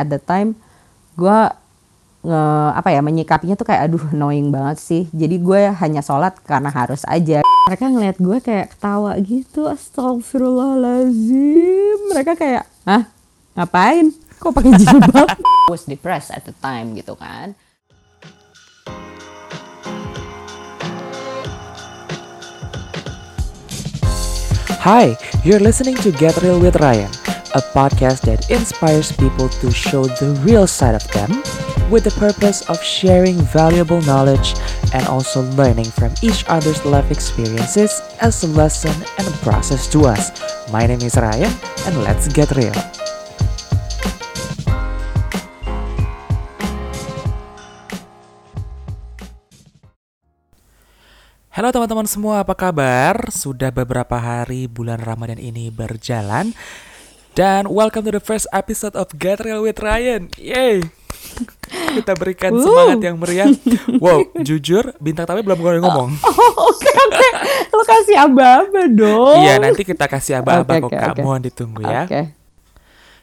at the time gue nge apa ya menyikapinya tuh kayak aduh annoying banget sih. Jadi gue hanya sholat karena harus aja. Mereka ngeliat gue kayak ketawa gitu astagfirullahalazim mereka kayak ah ngapain? Kok pakai jilbab? Was depressed at the time gitu kan. Hi, you're listening to Get Real with Ryan, a podcast that inspires people to show the real side of them with the purpose of sharing valuable knowledge and also learning from each other's life experiences as a lesson and a process to us. My name is Ryan, and let's get real. Halo teman-teman semua, apa kabar? Sudah beberapa hari bulan Ramadan ini berjalan dan welcome to the first episode of Get Real with Ryan. Yay! Kita berikan semangat yang meriah. Wow, jujur bintang tamu belum ngomong ngomong. oke oke lo kasih aba-aba dong Iya, nanti kita kasih aba-aba Oke, kok Kak. oke. Mohon ditunggu ya. oke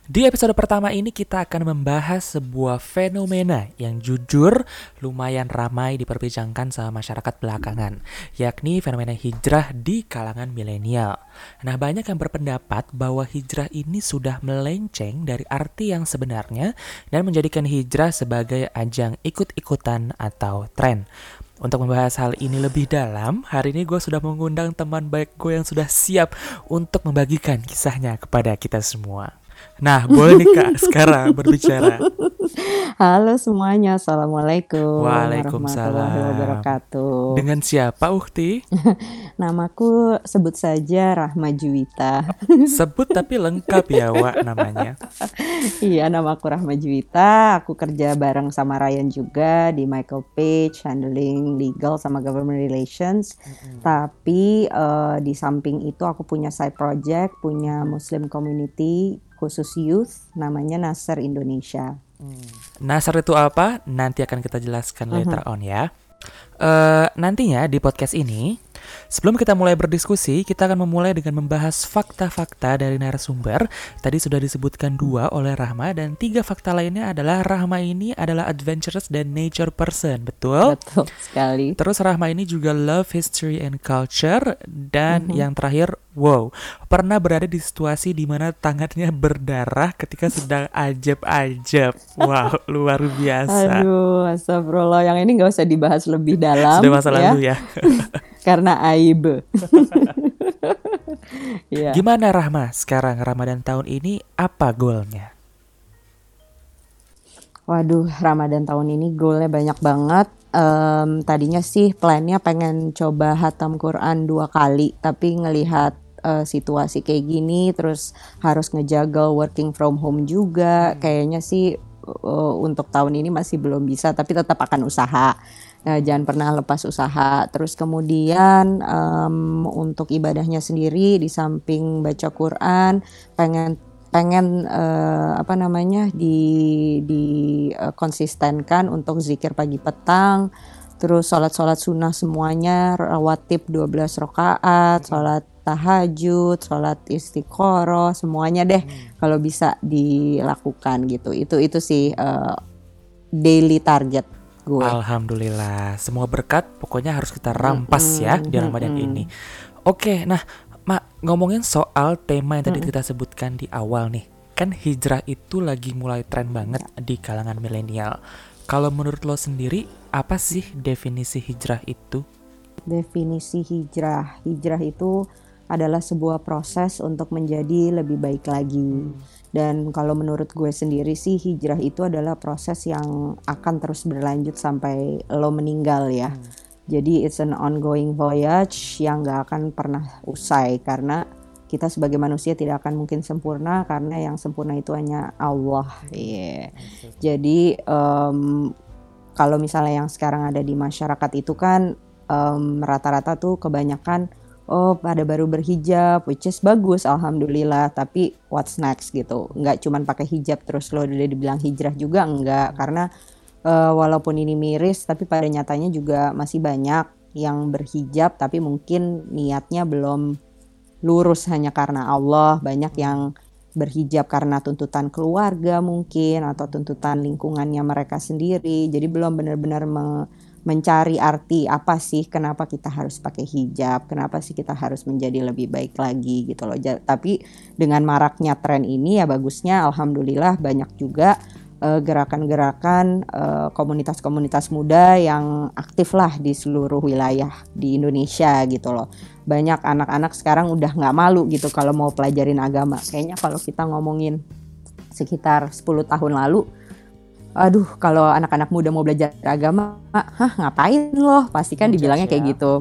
Di episode pertama ini kita akan membahas sebuah fenomena yang jujur lumayan ramai diperbincangkan sama masyarakat belakangan, yakni fenomena hijrah di kalangan milenial. Nah, banyak yang berpendapat bahwa hijrah ini sudah melenceng dari arti yang sebenarnya dan menjadikan hijrah sebagai ajang ikut-ikutan atau tren. Untuk membahas hal ini lebih dalam, hari ini gue sudah mengundang teman baik gue yang sudah siap untuk membagikan kisahnya kepada kita semua. Nah, boleh nih Kak sekarang berbicara. halo semuanya assalamualaikum Waalaikumsalam. warahmatullahi wabarakatuh Dengan siapa Ukti? namaku sebut saja Rahma Juwita Sebut tapi lengkap ya Wak namanya. Iya, nama aku Rahma Juwita. Aku kerja bareng sama Ryan juga di Michael Page, handling legal sama government relations. Tapi eh, di samping itu aku punya side project, punya Muslim community khusus youth, namanya Nasr Indonesia. Nasar itu apa? Nanti akan kita jelaskan later on ya. Eh, nantinya di podcast ini, sebelum kita mulai berdiskusi, kita akan memulai dengan membahas fakta-fakta dari narasumber. Tadi sudah disebutkan dua oleh Rahma dan tiga fakta lainnya adalah Rahma ini adalah adventurous dan nature person, betul? Betul sekali. Terus Rahma ini juga love history and culture dan yang terakhir wow pernah berada di situasi di mana tangannya berdarah ketika sedang ajab-ajab wow luar biasa Aduh, astagfirullah. Yang ini nggak usah dibahas lebih dalam. sudah masa ya, lalu ya Karena aib. Iya. gimana Rahma sekarang Ramadan tahun ini apa goalnya Waduh, Ramadan tahun ini goalnya banyak banget. Em, tadinya sih plannya pengen coba hatam Quran dua kali, tapi ngelihat eh, situasi kayak gini, terus harus ngejaga working from home juga, kayaknya sih eh, untuk tahun ini masih belum bisa, tapi tetap akan usaha. Nah, jangan pernah lepas usaha. Terus kemudian em, untuk ibadahnya sendiri, di samping baca Quran, pengen pengen eh, apa namanya di di eh, konsistenkan untuk zikir pagi petang terus sholat-sholat sunnah semuanya rawatib 12 rakaat sholat tahajud sholat istiqoroh semuanya deh kalau bisa dilakukan gitu. Itu itu sih eh, daily target gue. Alhamdulillah. Semua berkat pokoknya harus kita rampas ya di Ramadan ini. Oke nah Mak ngomongin soal tema yang tadi kita sebutkan di awal nih. Kan hijrah itu lagi mulai tren banget di kalangan milenial. Kalau menurut lo sendiri apa sih definisi hijrah itu? Definisi hijrah. Hijrah itu adalah sebuah proses untuk menjadi lebih baik lagi. Dan kalau menurut gue sendiri sih hijrah itu adalah proses yang akan terus berlanjut sampai lo meninggal ya. Jadi it's an ongoing voyage yang gak akan pernah usai karena kita sebagai manusia tidak akan mungkin sempurna karena yang sempurna itu hanya Allah. Iya. Jadi em, kalau misalnya yang sekarang ada di masyarakat itu kan em, rata-rata tuh kebanyakan oh pada baru berhijab which is bagus alhamdulillah. Tapi what's next gitu. Nggak cuman pakai hijab terus lo udah dibilang hijrah juga enggak karena eh, walaupun ini miris tapi pada nyatanya juga masih banyak yang berhijab tapi mungkin niatnya belum lurus hanya karena Allah. Banyak yang berhijab karena tuntutan keluarga mungkin atau tuntutan lingkungannya mereka sendiri. Jadi belum benar-benar me mencari arti apa sih kenapa kita harus pakai hijab, kenapa sih kita harus menjadi lebih baik lagi gitu loh. Tapi dengan maraknya tren ini ya bagusnya alhamdulillah banyak juga uh, gerakan-gerakan uh, komunitas-komunitas muda yang aktif lah di seluruh wilayah di Indonesia gitu loh. Banyak anak-anak sekarang udah nggak malu gitu kalau mau pelajarin agama. Kayaknya kalau kita ngomongin sekitar 10 tahun lalu, aduh kalau anak-anak muda mau belajar agama, hah ngapain loh? Pasti kan dibilangnya kayak ya. gitu.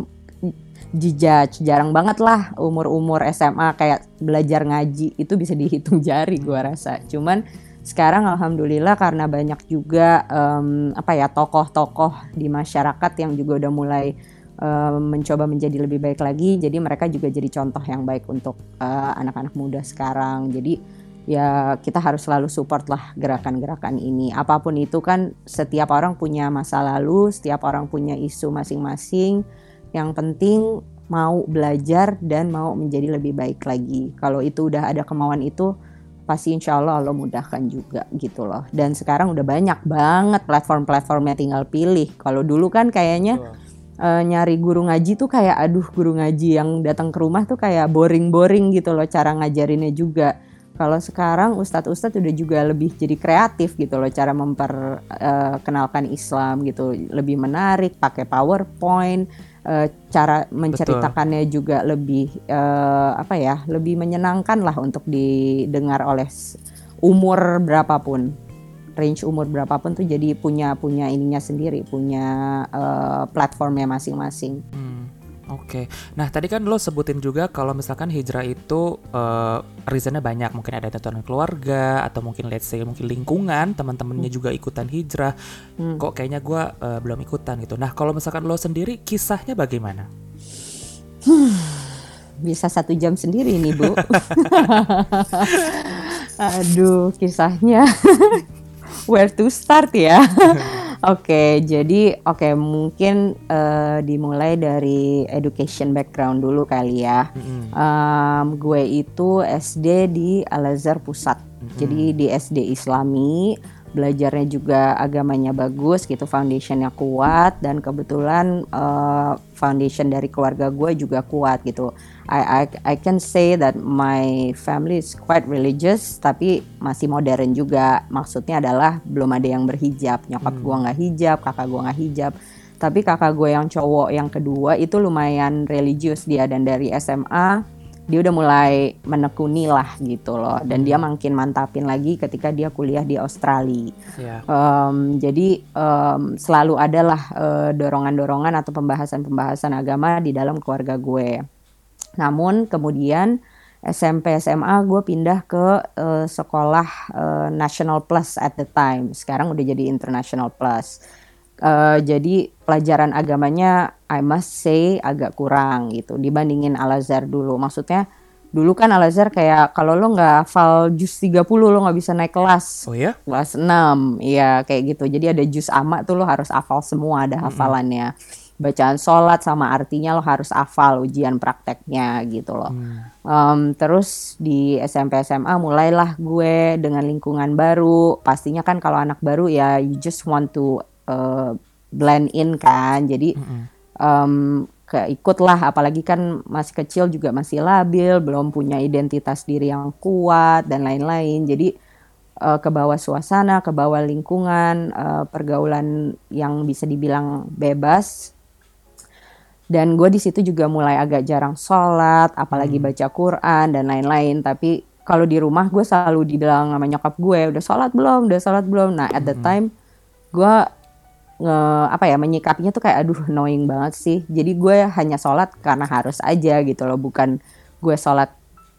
Jijaj, jarang banget lah umur-umur SMA kayak belajar ngaji itu bisa dihitung jari gua rasa. Cuman sekarang alhamdulillah karena banyak juga um, apa ya tokoh-tokoh di masyarakat yang juga udah mulai um, mencoba menjadi lebih baik lagi jadi mereka juga jadi contoh yang baik untuk uh, anak-anak muda sekarang jadi ya kita harus selalu support lah gerakan-gerakan ini apa pun itu kan setiap orang punya masa lalu setiap orang punya isu masing-masing yang penting mau belajar dan mau menjadi lebih baik lagi kalau itu udah ada kemauan itu pasti insya Allah Allah mudahkan juga gitu loh. Dan sekarang udah banyak banget platform-platformnya tinggal pilih. Kalau dulu kan kayaknya uh, nyari guru ngaji tuh kayak aduh guru ngaji yang datang ke rumah tuh kayak boring-boring gitu loh cara ngajarinnya juga. Kalau sekarang ustadz-ustadz udah juga lebih jadi kreatif gitu loh cara memperkenalkan uh, Islam gitu, lebih menarik, pakai PowerPoint, uh, cara menceritakannya Betul. juga lebih uh, apa ya lebih menyenangkan lah untuk didengar oleh umur berapapun range umur berapapun tuh jadi punya punya ininya sendiri punya uh, platformnya masing-masing. Hmm. Oke, nah tadi kan lo sebutin juga kalau misalkan hijrah itu uh, reasonnya banyak, mungkin ada tuntutan keluarga atau mungkin let's say mungkin lingkungan teman-temannya hmm. juga ikutan hijrah. Hmm. Kok kayaknya gue uh, belum ikutan gitu. Nah kalau misalkan lo sendiri kisahnya bagaimana? Bisa satu jam sendiri nih bu. Aduh kisahnya where to start ya. Oke, jadi oke okay, mungkin uh, dimulai dari education background dulu kali ya. Mm-hmm. Um, gue itu SD di Al Azhar Pusat, mm-hmm. jadi di SD Islami belajarnya juga agamanya bagus gitu foundationnya kuat dan kebetulan uh, foundation dari keluarga gue juga kuat gitu. I, I I can say that my family is quite religious tapi masih modern juga. Maksudnya adalah belum ada yang berhijab. Nyokap hmm. gue nggak hijab kakak gue nggak hijab. Tapi kakak gue yang cowok yang kedua itu lumayan religius dia. Dan dari SMA dia udah mulai menekuni lah gitu loh. Dan dia hmm. makin mantapin lagi ketika dia kuliah di Australia. Yeah. um, jadi um, selalu adalah uh, dorongan-dorongan atau pembahasan-pembahasan agama di dalam keluarga gue. Namun kemudian SMP SMA gue pindah ke uh, sekolah uh, National Plus at the time. Sekarang udah jadi International Plus Uh, jadi pelajaran agamanya I must say agak kurang gitu dibandingin Al Azhar dulu. Maksudnya dulu kan Al Azhar kayak kalau lo nggak hafal juz 30 lo nggak bisa naik kelas. Oh ya? Kelas 6. Iya kayak gitu. Jadi ada juz ama tuh lo harus hafal semua ada hafalannya. Mm -hmm. Bacaan sholat sama artinya lo harus hafal ujian prakteknya gitu loh. Hmm. Um, terus di SMP SMA mulailah gue dengan lingkungan baru. Pastinya kan kalau anak baru ya you just want to uh, blend in kan. Jadi mm -hmm. um, keikut lah. Apalagi kan masih kecil juga masih labil belum punya identitas diri yang kuat dan lain-lain. Jadi uh, ke bawah suasana ke bawah lingkungan uh, pergaulan yang bisa dibilang bebas. Dan gue di situ juga mulai agak jarang sholat apalagi hmm. baca Quran dan lain-lain. Tapi kalau di rumah gue selalu dibilang sama nyokap gue udah sholat belum? Udah sholat belum? Nah at the time gue nge apa ya menyikapinya tuh kayak aduh annoying banget sih. Jadi gue hanya sholat karena harus aja gitu loh bukan gue sholat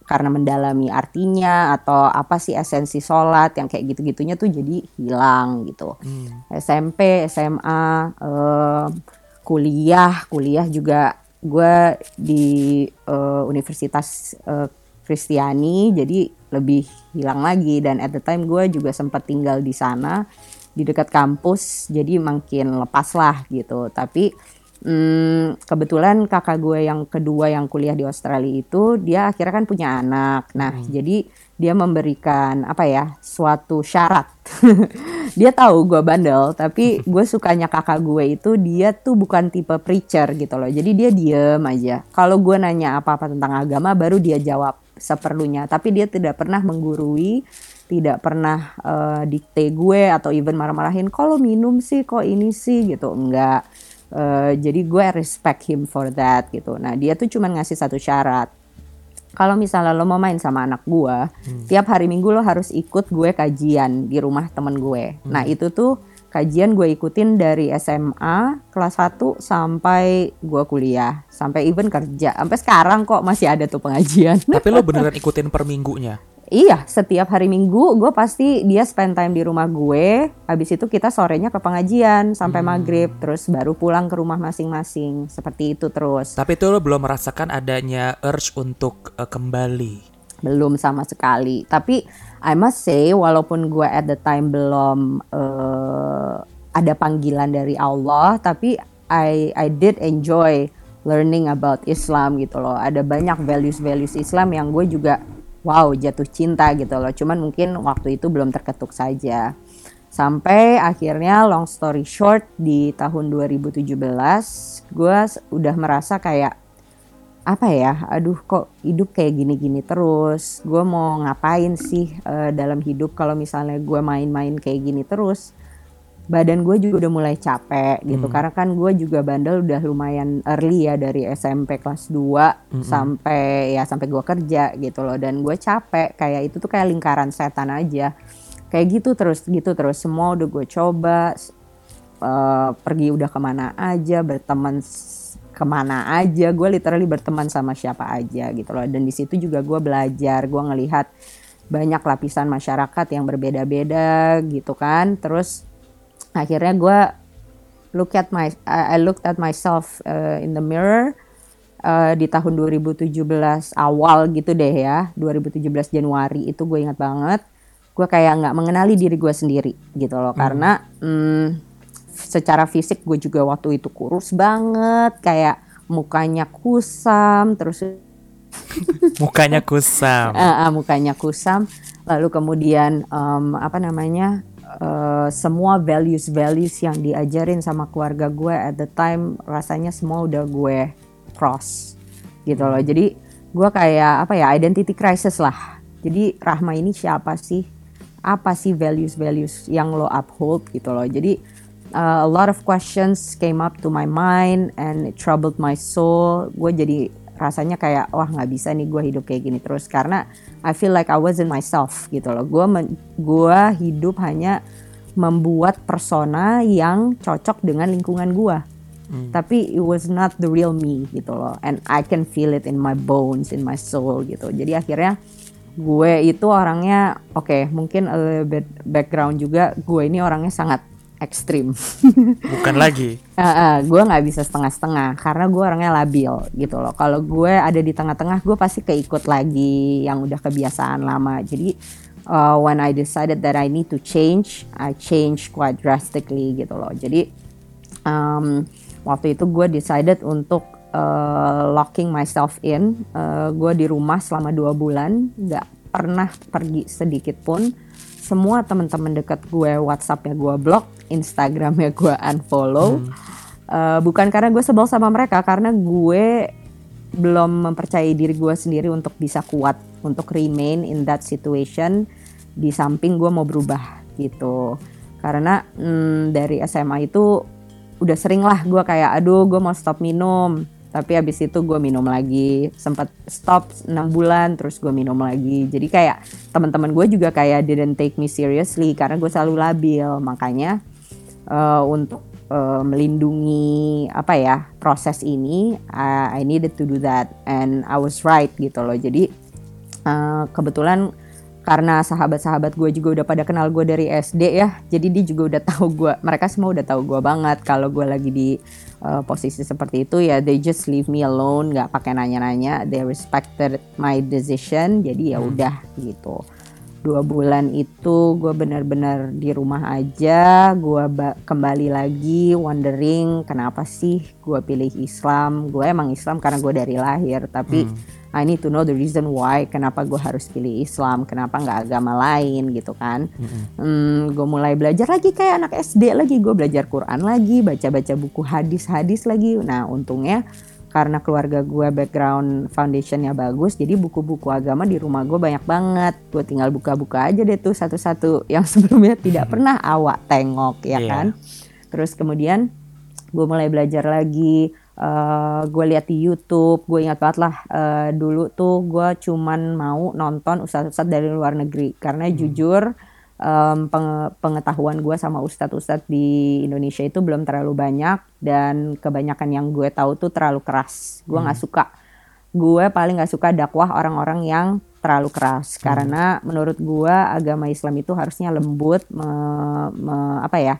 karena mendalami artinya atau apa sih esensi sholat yang kayak gitu-gitunya tuh jadi hilang gitu. Hmm. SMP SMA uh, kuliah kuliah juga gue di uh, Universitas uh, Kristiani jadi lebih hilang lagi. Dan at the time gue juga sempat tinggal di sana di dekat kampus jadi makin lepas lah gitu. Tapi hmm, kebetulan kakak gue yang kedua yang kuliah di Australia itu dia akhirnya kan punya anak. Nah hmm. jadi dia memberikan apa ya suatu syarat. Dia tahu gue bandel tapi gue sukanya kakak gue itu dia tuh bukan tipe preacher gitu loh. Jadi dia diem aja. Kalau gue nanya apa apa tentang agama baru dia jawab seperlunya. Tapi dia tidak pernah menggurui tidak pernah uh, dikte gue atau even marah-marahin kalau minum sih kok ini sih gitu enggak uh, jadi gue respect him for that gitu nah dia tuh cuma ngasih satu syarat kalau misalnya lo mau main sama anak gue, hmm. tiap hari minggu lo harus ikut gue kajian di rumah temen gue. Hmm. Nah itu tuh kajian gue ikutin dari SMA kelas 1 sampai gue kuliah, sampai even kerja. Sampai sekarang kok masih ada tuh pengajian. Tapi lo beneran ikutin per minggunya? Iya, setiap hari Minggu gue pasti dia spend time di rumah gue. Habis itu kita sorenya ke pengajian sampai hmm. maghrib, terus baru pulang ke rumah masing-masing. Seperti itu terus. Tapi itu lo belum merasakan adanya urge untuk uh, kembali? Belum sama sekali. Tapi I must say, walaupun gue at the time belum uh, ada panggilan dari Allah, tapi I I did enjoy learning about Islam gitu loh. Ada banyak values-values Islam yang gue juga wow jatuh cinta gitu loh. Cuman mungkin waktu itu belum terketuk saja. Sampai akhirnya long story short di tahun 2017 gue udah merasa kayak apa ya, aduh kok hidup kayak gini-gini terus. Gue mau ngapain sih uh, dalam hidup kalau misalnya gue main-main kayak gini terus badan gue juga udah mulai capek gitu hmm. karena kan gue juga bandel udah lumayan early ya dari SMP kelas 2 hmm. sampai ya sampai gue kerja gitu loh dan gue capek kayak itu tuh kayak lingkaran setan aja kayak gitu terus gitu terus semua udah gue coba uh, pergi udah ke mana aja berteman ke mana aja gue literally berteman sama siapa aja gitu loh. Dan di situ juga gue belajar gue ngelihat banyak lapisan masyarakat yang berbeda-beda gitu kan. Terus akhirnya gue look at my I looked at myself uh, in the mirror uh, di tahun 2017 awal gitu deh ya. 2017 Januari itu gue ingat banget. Gue kayak nggak mengenali diri gue sendiri gitu loh. Hmm. karena hmm, secara fisik gue juga waktu itu kurus banget kayak mukanya kusam terus mukanya kusam uh, uh, mukanya kusam lalu kemudian um, apa namanya uh, semua values-values yang diajarin sama keluarga gue at the time rasanya semua udah gue cross gitu loh. Jadi gue kayak apa ya identity crisis lah. Jadi Rahma ini siapa sih? Apa sih values-values yang lo uphold gitu loh. Jadi uh, a lot of questions came up to my mind and it troubled my soul. Gue jadi rasanya kayak wah nggak bisa nih gue hidup kayak gini terus. Karena I feel like I wasn't myself gitu loh. Gue gue hidup hanya membuat persona yang cocok dengan lingkungan gue hmm. tapi it was not the real me gitu loh. And I can feel it in my bones in my soul gitu. Jadi akhirnya gue itu orangnya oke okay, mungkin a little bit background juga gue ini orangnya sangat ekstrim. Bukan lagi. uh, uh, gue nggak bisa setengah-setengah karena gue orangnya labil gitu loh. Kalau gue ada di tengah-tengah, gue pasti keikut lagi yang udah kebiasaan lama. Jadi uh, when I decided that I need to change, I change quite drastically gitu loh. Jadi um, waktu itu gue decided untuk uh, locking myself in. Uh, gue di rumah selama dua bulan, nggak pernah pergi sedikit pun semua teman-teman dekat gue WhatsAppnya gue blok, Instagramnya gue unfollow. Hmm. Uh, bukan karena gue sebel sama mereka, karena gue belum mempercayai diri gue sendiri untuk bisa kuat untuk remain in that situation. Di samping gue mau berubah gitu. Karena hmm, dari SMA itu udah sering lah gue kayak aduh gue mau stop minum tapi habis itu gue minum lagi sempat stop 6 bulan terus gue minum lagi jadi kayak teman-teman gue juga kayak didn't take me seriously karena gue selalu labil makanya uh, untuk uh, melindungi apa ya proses ini uh, I needed to do that and I was right gitu loh. Jadi uh, kebetulan karena sahabat-sahabat gue juga udah pada kenal gue dari SD ya jadi dia juga udah tahu gue mereka semua udah tahu gue banget kalau gue lagi di uh, posisi seperti itu. Ya they just leave me alone nggak pakai nanya-nanya they respected my decision jadi ya hmm. udah gitu dua bulan itu gue benar-benar di rumah aja gue kembali lagi wondering kenapa sih gue pilih Islam. Gue emang Islam karena gue dari lahir tapi hmm. I need to know the reason why kenapa gue harus pilih Islam kenapa nggak agama lain gitu kan. Mm-hmm. hmm, gue mulai belajar lagi kayak anak SD lagi gue belajar Quran lagi baca-baca buku hadis-hadis lagi. Nah untungnya karena keluarga gue background foundationnya bagus jadi buku-buku agama di rumah gue banyak banget gue tinggal buka-buka aja deh tuh satu-satu yang sebelumnya tidak pernah awak tengok ya yeah. kan terus kemudian gue mulai belajar lagi uh, gue lihat di YouTube gue ingat banget lah uh, dulu tuh gue cuman mau nonton ustadz-ustadz dari luar negeri karena hmm. jujur um, peng pengetahuan gue sama ustadz-ustadz di Indonesia itu belum terlalu banyak dan kebanyakan yang gue tahu tuh terlalu keras gue nggak hmm. suka gue paling nggak suka dakwah orang-orang yang terlalu keras hmm. karena menurut gue agama Islam itu harusnya lembut me, me, apa ya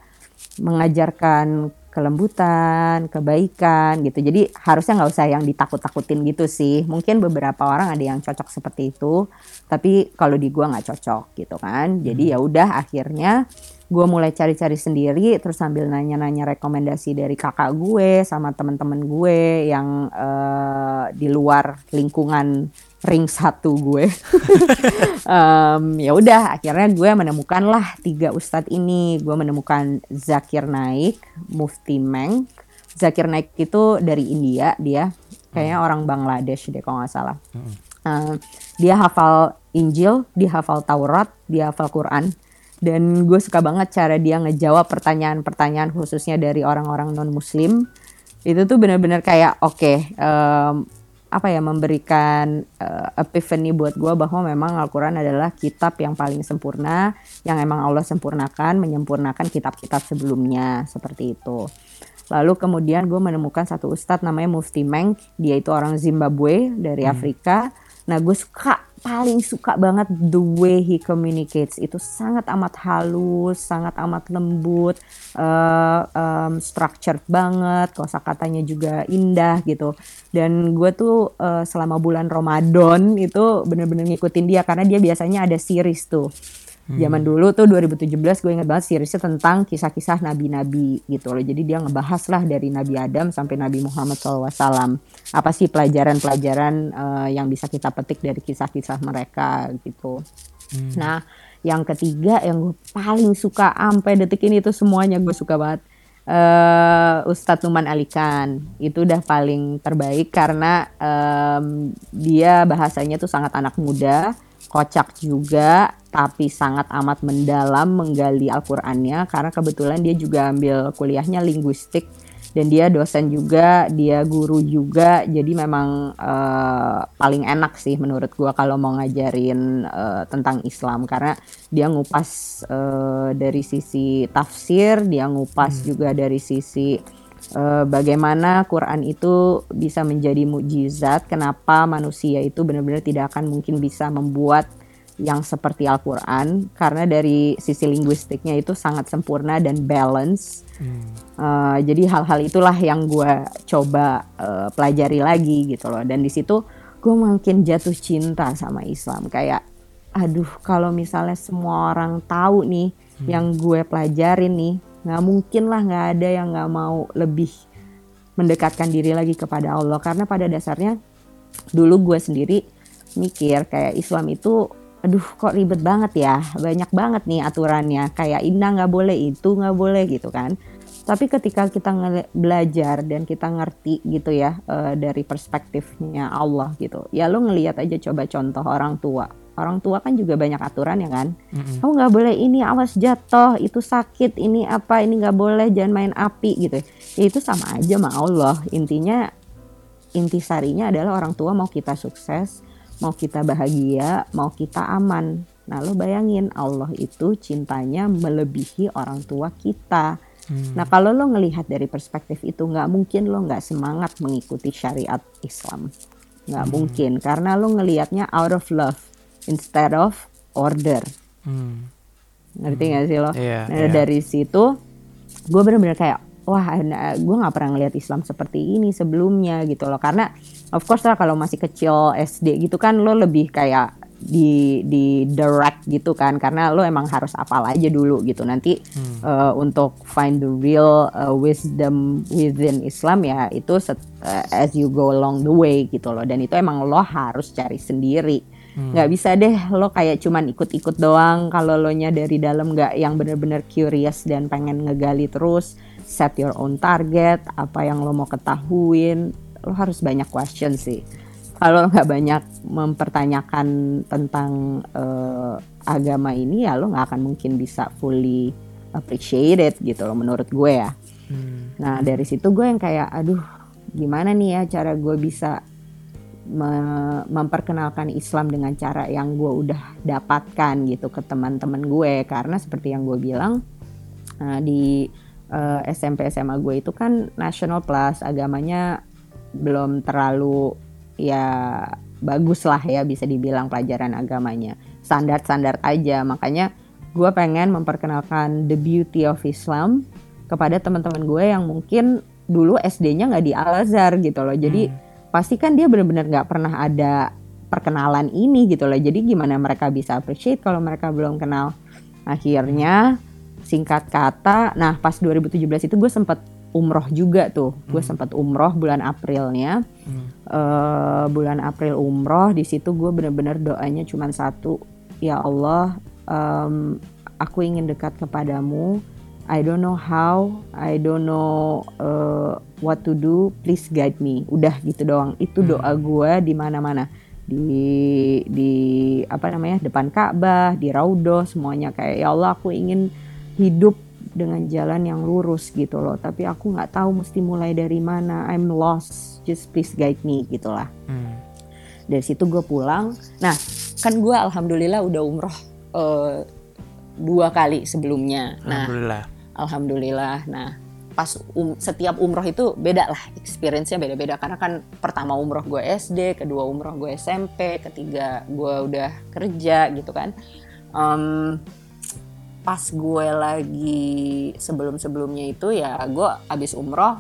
mengajarkan kelembutan, kebaikan gitu. Jadi harusnya nggak usah yang ditakut-takutin gitu sih. Mungkin beberapa orang ada yang cocok seperti itu, tapi kalau di gua nggak cocok gitu kan. Jadi hmm. ya udah akhirnya gue mulai cari-cari sendiri terus sambil nanya-nanya rekomendasi dari kakak gue sama teman-teman gue yang uh, di luar lingkungan ring satu gue. Um, ya udah akhirnya gue menemukan lah tiga ustadz ini. Gue menemukan Zakir Naik Mufti Meng. Zakir Naik itu dari India dia. Kayaknya orang Bangladesh deh kalau nggak salah. Uh, dia hafal Injil dia hafal Taurat dia hafal Quran. Dan gue suka banget cara dia ngejawab pertanyaan-pertanyaan khususnya dari orang-orang non muslim itu tuh bener-bener kayak oke okay, um, apa ya memberikan uh, epiphany buat gue bahwa memang Al-Quran adalah kitab yang paling sempurna yang emang Allah sempurnakan menyempurnakan kitab-kitab sebelumnya seperti itu lalu kemudian gue menemukan satu ustadz namanya Mufti Meng dia itu orang Zimbabwe dari hmm. Afrika nah gue suka paling suka banget the way he communicates itu sangat amat halus, sangat amat lembut, uh, um, structured banget, kosakatanya juga indah gitu. Dan gue tuh uh, selama bulan Ramadan itu bener-bener ngikutin dia karena dia biasanya ada series tuh. Hmm. Zaman dulu tuh 2017 gue inget banget seriesnya tentang kisah-kisah nabi-nabi gitu loh. Jadi dia ngebahas lah dari Nabi Adam sampai Nabi Muhammad SAW. Apa sih pelajaran-pelajaran uh, yang bisa kita petik dari kisah-kisah mereka gitu. Hmm. Nah yang ketiga yang gue paling suka sampai detik ini tuh semuanya gue suka banget. Uh, Ustadz Numan Alikan itu udah paling terbaik karena um, dia bahasanya tuh sangat anak muda kocak juga tapi sangat amat mendalam menggali Al-Qur'annya karena kebetulan dia juga ambil kuliahnya linguistik dan dia dosen juga, dia guru juga. Jadi memang uh, paling enak sih menurut gua kalau mau ngajarin uh, tentang Islam karena dia ngupas uh, dari sisi tafsir, dia ngupas hmm. juga dari sisi bagaimana Quran itu bisa menjadi mukjizat, kenapa manusia itu benar-benar tidak akan mungkin bisa membuat yang seperti Al-Quran karena dari sisi linguistiknya itu sangat sempurna dan balance. Hmm. Uh, jadi hal-hal itulah yang gue coba uh, pelajari lagi gitu loh. Dan di situ gue makin jatuh cinta sama Islam. Kayak, aduh kalau misalnya semua orang tahu nih hmm. yang gue pelajarin nih, nggak mungkin lah nggak ada yang nggak mau lebih mendekatkan diri lagi kepada Allah. Karena pada dasarnya dulu gue sendiri mikir kayak Islam itu aduh kok ribet banget ya? Banyak banget nih aturannya. Kayak indah nggak boleh itu nggak boleh gitu kan. Tapi ketika kita belajar dan kita ngerti gitu ya uh, dari perspektifnya Allah gitu ya lo ngelihat aja coba contoh orang tua orang tua kan juga banyak aturan ya kan? Mm-hmm. kamu nggak boleh ini awas jatuh itu sakit ini apa ini nggak boleh jangan main api gitu. Ya itu sama aja sama Allah. Intinya intisarinya adalah orang tua mau kita sukses mau kita bahagia mau kita aman. Nah lo bayangin Allah itu cintanya melebihi orang tua kita. Hmm. Nah kalau lo ngelihat dari perspektif itu nggak mungkin lo nggak semangat mengikuti syariat Islam, nggak hmm. mungkin karena lo ngelihatnya out of love instead of order. Hmm. Ngerti hmm. gak sih lo? Yeah, nah yeah. dari situ gue bener-bener kayak wah gue nggak pernah ngelihat Islam seperti ini sebelumnya gitu loh karena of course lah kalau masih kecil SD gitu kan lo lebih kayak di di direct gitu kan karena lo emang harus apal aja dulu gitu nanti hmm. uh, untuk find the real uh, wisdom within Islam ya itu set, uh, as you go along the way gitu loh dan itu emang lo harus cari sendiri. Nggak hmm. bisa deh lo kayak cuman ikut-ikut doang kalau lo nya dari dalam nggak yang bener-bener curious dan pengen ngegali terus set your own target apa yang lo mau ketahuin lo harus banyak question sih kalau nggak banyak mempertanyakan tentang uh, agama ini ya lo nggak akan mungkin bisa fully appreciate it gitu loh menurut gue ya. Hmm. Nah dari situ gue yang kayak aduh gimana nih ya cara gue bisa memperkenalkan Islam dengan cara yang gue udah dapatkan gitu ke teman-teman gue. Karena seperti yang gue bilang uh, di uh, eh, SMP SMA gue itu kan national plus agamanya belum terlalu ya bagus lah ya bisa dibilang pelajaran agamanya. Standar-standar aja. Makanya gue pengen memperkenalkan the beauty of Islam kepada teman-teman gue yang mungkin dulu SD-nya nggak di Al Azhar gitu loh. Jadi hmm. Pasti kan dia benar-benar nggak pernah ada perkenalan ini gitu loh jadi gimana mereka bisa appreciate kalau mereka belum kenal akhirnya singkat kata nah pas 2017 itu gue sempet umroh juga tuh. Hmm. Gue sempat umroh bulan Aprilnya. Hmm. Uh, bulan April umroh di situ gue bener-bener doanya cuma satu. Ya Allah, um, aku ingin dekat kepadamu. I don't know how, I don't know uh, what to do. Please guide me. Udah gitu doang. Itu hmm. doa gue di mana-mana di di apa namanya depan Ka'bah, di Raudhah semuanya kayak ya Allah aku ingin hidup dengan jalan yang lurus gitu loh tapi aku nggak tahu mesti mulai dari mana I'm lost just please guide me gitulah hmm. dari situ gue pulang nah kan gue alhamdulillah udah umroh uh, dua kali sebelumnya nah alhamdulillah alhamdulillah. Nah pas um, setiap umroh itu beda lah experience-nya beda-beda. Karena kan pertama umroh gue SD kedua umroh gue SMP ketiga gue udah kerja gitu kan. Um, pas gue lagi sebelum-sebelumnya itu ya gue abis umroh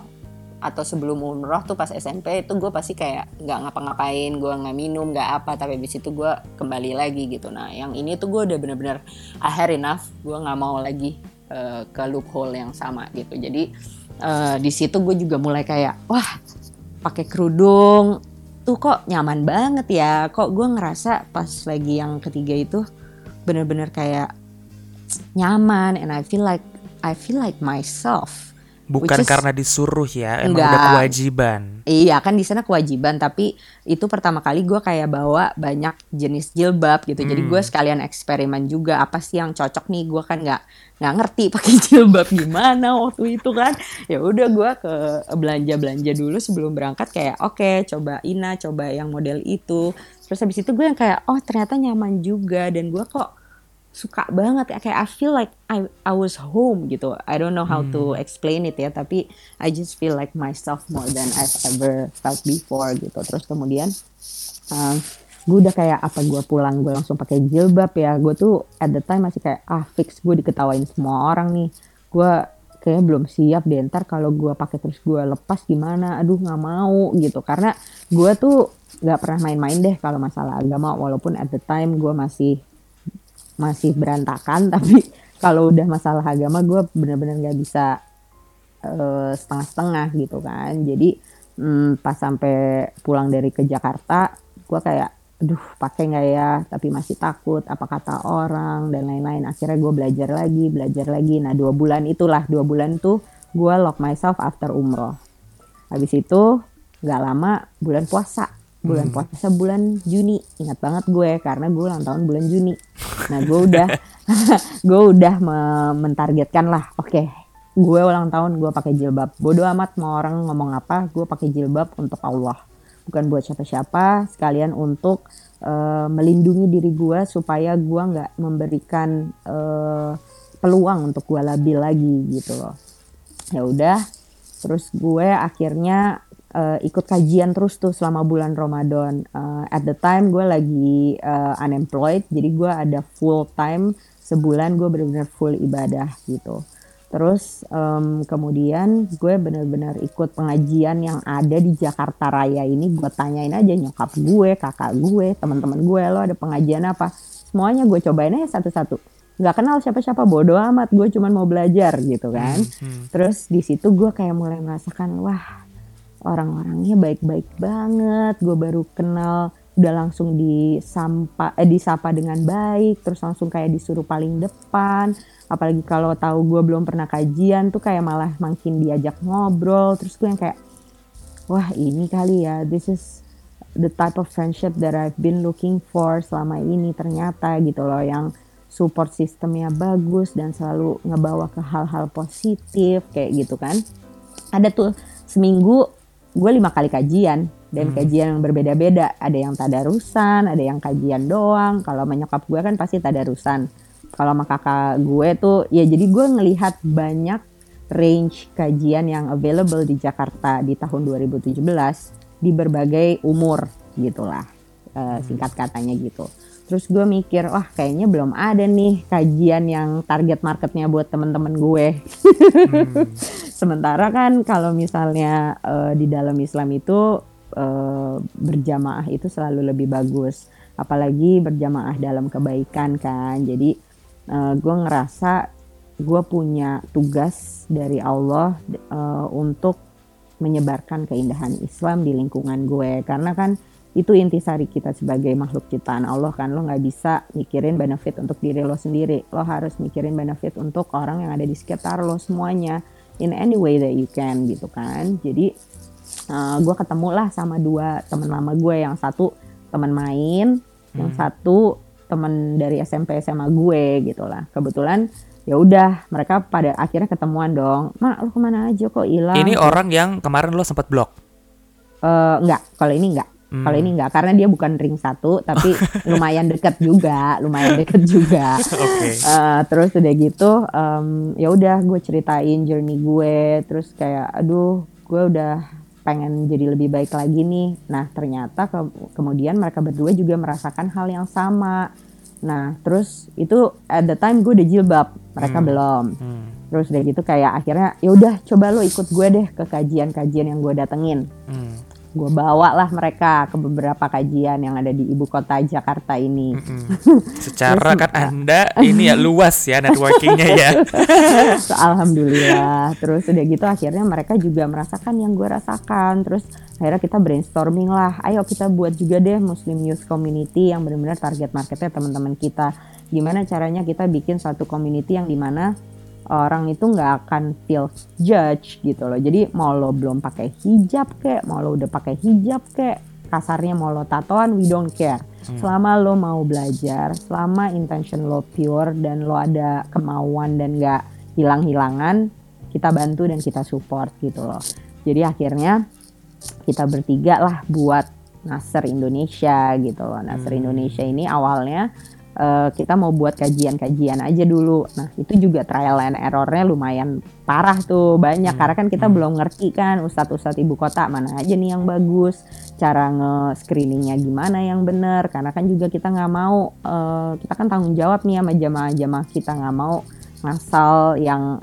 atau sebelum umroh tuh pas SMP itu gue pasti kayak nggak ngapa-ngapain gue nggak minum nggak apa. Tapi abis itu gue kembali lagi gitu. Nah yang ini tuh gue udah bener-bener had enough. Gue nggak mau lagi uh, ke loophole yang sama gitu. Jadi uh, di situ gue juga mulai kayak wah pakai kerudung. Tuh kok nyaman banget ya. Kok gue ngerasa pas lagi yang ketiga itu bener-bener kayak nyaman and I feel like I feel like myself. Bukan is, karena disuruh ya, emang enggak, udah kewajiban. Iya kan di sana kewajiban, tapi itu pertama kali gue kayak bawa banyak jenis jilbab gitu. Hmm. Jadi gue sekalian eksperimen juga apa sih yang cocok nih. Gue kan nggak nggak ngerti pakai jilbab gimana waktu itu kan. Ya udah gue ke belanja belanja dulu sebelum berangkat kayak oke okay, coba Ina, coba yang model itu. Terus habis itu gue yang kayak oh ternyata nyaman juga dan gue kok suka banget kayak I feel like I I was home gitu. I don't know how hmm. to explain it ya, tapi I just feel like myself more than I've ever felt before gitu. Terus kemudian um, gue udah kayak apa gue pulang gue langsung pakai jilbab ya. Gue tuh at the time masih kayak ah fix gue diketawain semua orang nih. Gue kayaknya belum siap deh ntar kalau gue pakai terus gue lepas gimana aduh nggak mau gitu karena gue tuh nggak pernah main-main deh kalau masalah agama walaupun at the time gue masih masih berantakan tapi kalau udah masalah agama gue bener-bener nggak bisa uh, setengah-setengah gitu kan. Jadi um, pas sampai pulang dari ke Jakarta gue kayak aduh pakai nggak ya? Tapi masih takut apa kata orang dan lain-lain. Akhirnya gue belajar lagi belajar lagi. Nah dua bulan itulah dua bulan tuh gue lock myself after umroh. Habis itu nggak lama bulan puasa bulan hmm. puasa bulan Juni. Ingat banget gue karena gue ulang tahun bulan Juni. Nah gue udah gue udah mentargetkan lah. Oke okay, gue ulang tahun gue pakai jilbab. Bodoh amat mau orang ngomong apa gue pakai jilbab untuk Allah. Bukan buat siapa-siapa sekalian untuk uh, melindungi diri gue supaya gue nggak memberikan uh, peluang untuk gue labil lagi gitu loh. Ya udah terus gue akhirnya uh, ikut kajian terus tuh selama bulan Ramadan. Uh, at the time gue lagi uh, unemployed, jadi gue ada full time sebulan gue benar-benar full ibadah gitu. Terus um, kemudian gue bener-bener ikut pengajian yang ada di Jakarta Raya ini. Gue tanyain aja nyokap gue, kakak gue, teman-teman gue, lo ada pengajian apa? Semuanya gue cobain aja satu-satu. Gak kenal siapa-siapa, bodoh amat. Gue cuman mau belajar gitu kan. Hmm, hmm. Terus di situ gue kayak mulai merasakan, wah orang-orangnya baik-baik banget. Gue baru kenal udah langsung disapa eh, disapa dengan baik terus langsung kayak disuruh paling depan. Apalagi kalau tahu gue belum pernah kajian tuh kayak malah makin diajak ngobrol. Terus gue yang kayak wah ini kali ya this is the type of friendship that I've been looking for selama ini ternyata gitu loh. Yang support sistemnya bagus dan selalu ngebawa ke hal-hal positif kayak gitu kan. Ada tuh seminggu gue lima kali kajian dan hmm. kajian yang berbeda-beda. Ada yang tadarusan, ada yang kajian doang. Kalau menyokap gue kan pasti tadarusan. Kalau sama kakak gue tuh ya jadi gue ngelihat banyak range kajian yang available di Jakarta di tahun 2017 di berbagai umur gitulah uh, singkat katanya gitu. Terus gue mikir, wah kayaknya belum ada nih kajian yang target marketnya buat temen-temen gue. Hmm. Sementara kan kalau misalnya uh, di dalam Islam itu Eh, berjamaah itu selalu lebih bagus apalagi berjamaah dalam kebaikan kan jadi uh, gue ngerasa gue punya tugas dari Allah uh, untuk menyebarkan keindahan Islam di lingkungan gue karena kan itu intisari kita sebagai makhluk ciptaan Allah kan. Lo nggak bisa mikirin benefit untuk diri lo sendiri. Lo harus mikirin benefit untuk orang yang ada di sekitar lo semuanya. In any way that you can gitu kan. Jadi uh, eh, gue ketemu lah sama dua teman lama gue yang satu teman main hmm. yang satu teman dari SMP SMA gue gitu lah. Kebetulan ya udah mereka pada akhirnya ketemuan dong. Mak lo ke mana aja kok hilang? Ini orang yang kemarin lo sempat blok? Uh, enggak kalau ini enggak Hmm. Kalau ini enggak karena dia bukan ring satu tapi lumayan deket juga, lumayan deket juga. okay. uh, eh, terus udah gitu, um, ya udah gue ceritain journey gue, terus kayak, aduh, gue udah pengen jadi lebih baik lagi nih. Nah ternyata ke kemudian mereka berdua juga merasakan hal yang sama. Nah terus itu at the time gue udah jilbab, mereka hmm. belum. Hmm. Terus udah gitu kayak akhirnya ya udah coba lo ikut gue deh ke kajian-kajian yang gue datengin. Hmm gue bawa lah mereka ke beberapa kajian yang ada di ibu kota Jakarta ini. Mm-hmm. Secara kan anda ini ya luas ya networkingnya ya. so, Alhamdulillah. Terus udah gitu akhirnya mereka juga merasakan yang gue rasakan. Terus akhirnya kita brainstorming lah. Ayo kita buat juga deh Muslim Youth Community yang benar-benar target marketnya teman-teman kita. Gimana caranya kita bikin satu community yang di mana orang itu nggak akan feel judge gitu loh. Jadi mau lo belum pakai hijab kek, mau lo udah pakai hijab kek, kasarnya mau lo tatoan, we don't care. Hmm. Selama lo mau belajar, selama intention lo pure dan lo ada kemauan dan nggak hilang-hilangan, kita bantu dan kita support gitu loh. Jadi akhirnya kita bertiga lah buat Nasr Indonesia gitu loh. Nasr hmm. Indonesia ini awalnya uh, kita mau buat kajian-kajian aja dulu. Nah itu juga trial and errornya lumayan parah tuh banyak hmm. karena kan kita hmm. belum ngerti kan ustadz-ustadz ibu kota mana aja nih yang bagus, cara nge-screeningnya gimana yang bener. Karena kan juga kita nggak mau uh, kita kan tanggung jawab nih sama jamaah-jamaah kita nggak mau ngasal yang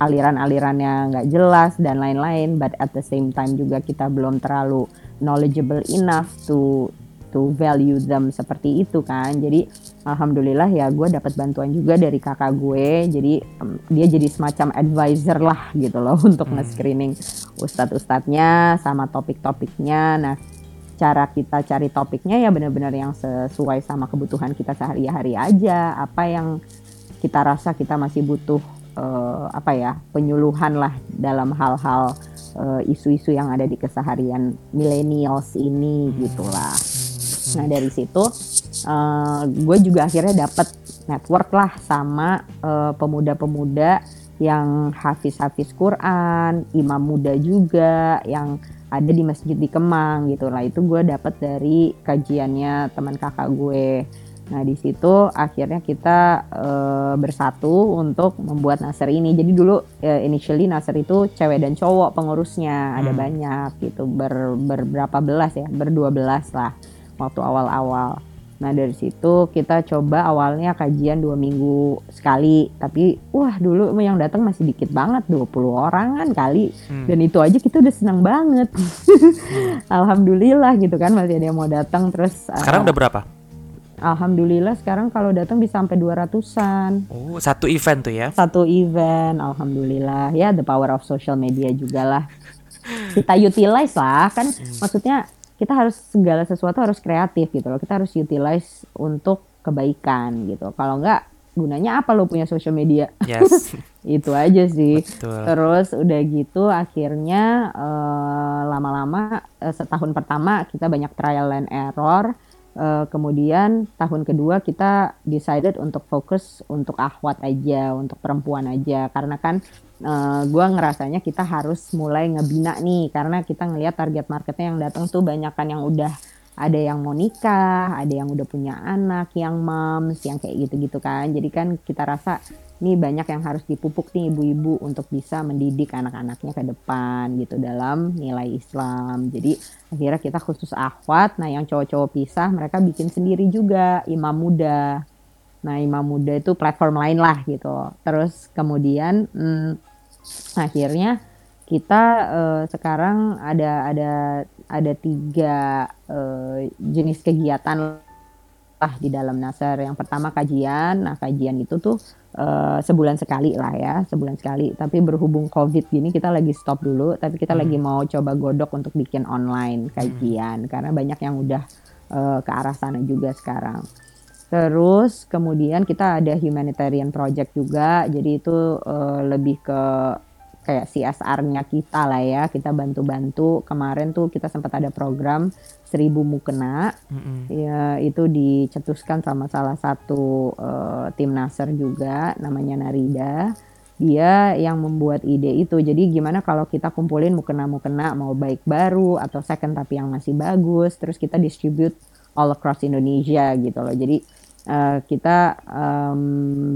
aliran-alirannya nggak jelas dan lain-lain. But at the same time juga kita belum terlalu knowledgeable enough to to value them seperti itu kan jadi alhamdulillah ya gue dapat bantuan juga dari kakak gue. Jadi um, dia jadi semacam advisor lah gitu loh untuk hmm. nge-screening ustadz-ustadznya sama topik-topiknya. Nah cara kita cari topiknya ya benar-benar yang sesuai sama kebutuhan kita sehari-hari aja. Apa yang kita rasa kita masih butuh uh, apa ya penyuluhan lah dalam hal-hal uh, isu-isu yang ada di keseharian millennials ini gitulah. Nah dari situ uh, gue juga akhirnya dapet network lah sama uh, pemuda-pemuda yang hafiz-hafiz Quran, imam muda juga yang ada di masjid di Kemang gitu lah itu gue dapet dari kajiannya teman kakak gue. Nah di situ akhirnya kita uh, bersatu untuk membuat Nasr ini. Jadi dulu uh, initially Nasr itu cewek dan cowok pengurusnya ada hmm. banyak gitu ber, berberapa belas ya berdua belas lah waktu awal-awal. Nah dari situ kita coba awalnya kajian dua minggu sekali, tapi wah dulu yang datang masih dikit banget 20 orang kan kali, hmm. dan itu aja kita udah senang banget. hmm. Alhamdulillah gitu kan masih ada yang mau datang terus. Sekarang uh, udah berapa? Alhamdulillah sekarang kalau datang bisa sampai 200-an. Oh, satu event tuh ya? Satu event, alhamdulillah. Ya, the power of social media juga lah. Kita utilize lah, kan hmm. maksudnya kita harus segala sesuatu harus kreatif gitu loh. Kita harus utilize untuk kebaikan gitu. Kalau enggak gunanya apa lo punya social media? Yes. itu aja sih. Betul. Terus udah gitu akhirnya uh, lama-lama uh, setahun pertama kita banyak trial and error Uh, kemudian tahun kedua kita decided untuk fokus untuk ahwat aja, untuk perempuan aja, karena kan uh, eh, gue ngerasanya kita harus mulai ngebina nih, karena kita ngelihat target marketnya yang datang tuh banyak kan yang udah ada yang mau nikah, ada yang udah punya anak, yang moms, yang kayak gitu-gitu kan. Jadi kan kita rasa ini banyak yang harus dipupuk nih ibu-ibu untuk bisa mendidik anak-anaknya ke depan gitu dalam nilai Islam. Jadi akhirnya kita khusus akhwat, nah yang cowok-cowok pisah mereka bikin sendiri juga imam muda. Nah imam muda itu platform lain lah gitu. Terus kemudian hmm, akhirnya kita uh, sekarang ada ada ada tiga uh, jenis kegiatan lah di dalam Nasar. Yang pertama kajian. Nah, kajian itu tuh uh, sebulan sekali lah ya, sebulan sekali. Tapi berhubung Covid gini kita lagi stop dulu, tapi kita hmm. lagi mau coba godok untuk bikin online kajian hmm. karena banyak yang udah uh, ke arah sana juga sekarang. Terus kemudian kita ada humanitarian project juga, jadi itu uh, lebih ke kayak CSR-nya kita lah ya. Kita bantu-bantu. Kemarin tuh kita sempat ada program seribu mukena. Mm-hmm. ya itu dicetuskan sama salah satu uh, tim Nasr juga namanya Narida. Dia yang membuat ide itu. Jadi gimana kalau kita kumpulin mukena-mukena mau baik baru atau second tapi yang masih bagus terus kita distribute all across Indonesia gitu loh. Jadi uh, kita um,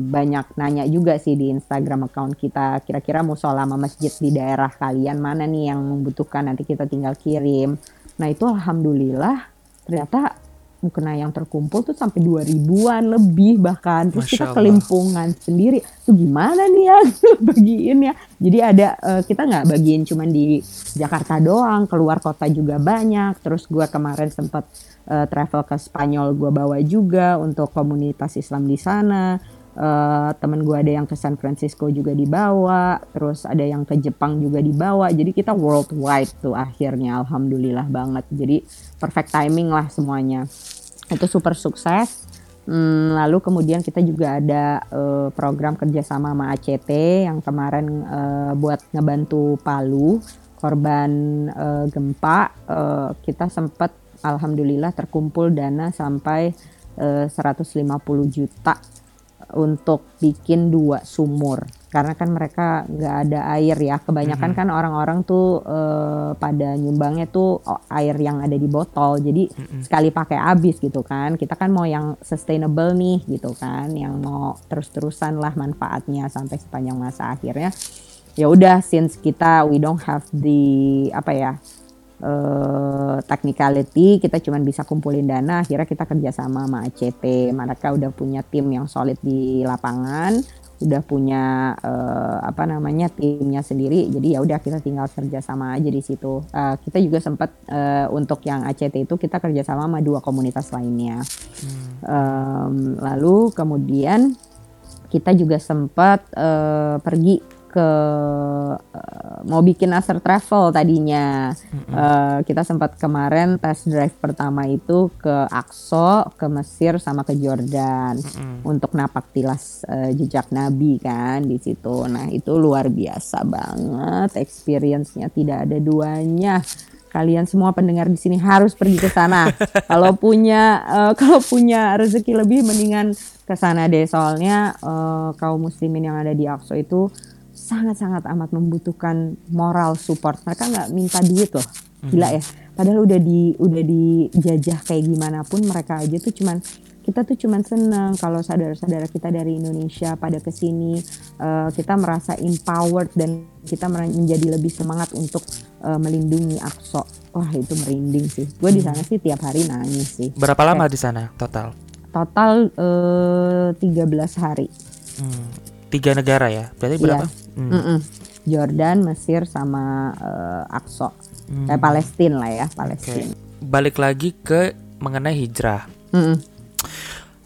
banyak nanya juga sih di Instagram account kita kira-kira musola sama masjid di daerah kalian mana nih yang membutuhkan nanti kita tinggal kirim. Nah itu alhamdulillah ternyata mukena yang terkumpul tuh sampai dua ribuan lebih bahkan. Terus Masya kita kelimpungan sendiri. Tuh gimana nih ya? Bagiin ya. Jadi ada uh, kita nggak bagiin cuma di Jakarta doang. Keluar kota juga banyak. Terus gue kemarin sempat uh, travel ke Spanyol gue bawa juga untuk komunitas Islam di sana. Uh, temen gue ada yang ke San Francisco juga dibawa, terus ada yang ke Jepang juga dibawa. Jadi kita worldwide tuh akhirnya, alhamdulillah banget. Jadi perfect timing lah semuanya. Itu super sukses. Hmm, lalu kemudian kita juga ada uh, program kerjasama sama ACT yang kemarin uh, buat ngebantu Palu korban uh, gempa. Uh, kita sempat alhamdulillah terkumpul dana sampai uh, eh, 150 juta untuk bikin dua sumur. Karena kan mereka nggak ada air ya. Kebanyakan mm -hmm. kan orang-orang tuh uh, pada nyumbangnya tuh air yang ada di botol. Jadi mm -hmm. sekali pakai habis gitu kan. Kita kan mau yang sustainable nih gitu kan. Yang mau terus-terusan lah manfaatnya sampai sepanjang masa akhirnya. Ya udah since kita we don't have the apa ya uh, technicality kita cuma bisa kumpulin dana akhirnya kita kerjasama sama ACT mereka udah punya tim yang solid di lapangan udah punya uh, apa namanya timnya sendiri. Jadi ya udah kita tinggal kerjasama aja di situ. Uh, kita juga sempat uh, untuk yang ACT itu kita kerjasama sama dua komunitas lainnya. Hmm. um, lalu kemudian kita juga sempat uh, pergi ke uh, mau bikin Aster Travel tadinya. Mm-hmm. Uh, kita sempat kemarin test drive pertama itu ke Akso, ke Mesir sama ke Jordan mm-hmm. untuk napak tilas uh, jejak Nabi kan di situ. Nah, itu luar biasa banget experience-nya tidak ada duanya. Kalian semua pendengar di sini harus pergi ke sana. kalau punya uh, kalau punya rezeki lebih mendingan ke sana deh soalnya uh, kaum muslimin yang ada di Akso itu sangat-sangat amat membutuhkan moral support. Mereka nggak minta duit loh, gila ya. Padahal udah di udah dijajah kayak gimana pun mereka aja tuh cuman kita tuh cuman seneng kalau saudara-saudara kita dari Indonesia pada ke sini uh, kita merasa empowered dan kita menjadi lebih semangat untuk uh, melindungi Akso. Wah itu merinding sih. Gue di sana sih tiap hari nangis sih. Berapa lama di sana total? total uh, 13 hari. Hmm, tiga negara ya? Berarti Iya. berapa? Hmm. Mm-mm. Jordan, Mesir, sama uh, Aqsa. Hmm. Eh, Palestina lah ya. Palestina. Balik lagi ke mengenai hijrah. Mm-mm.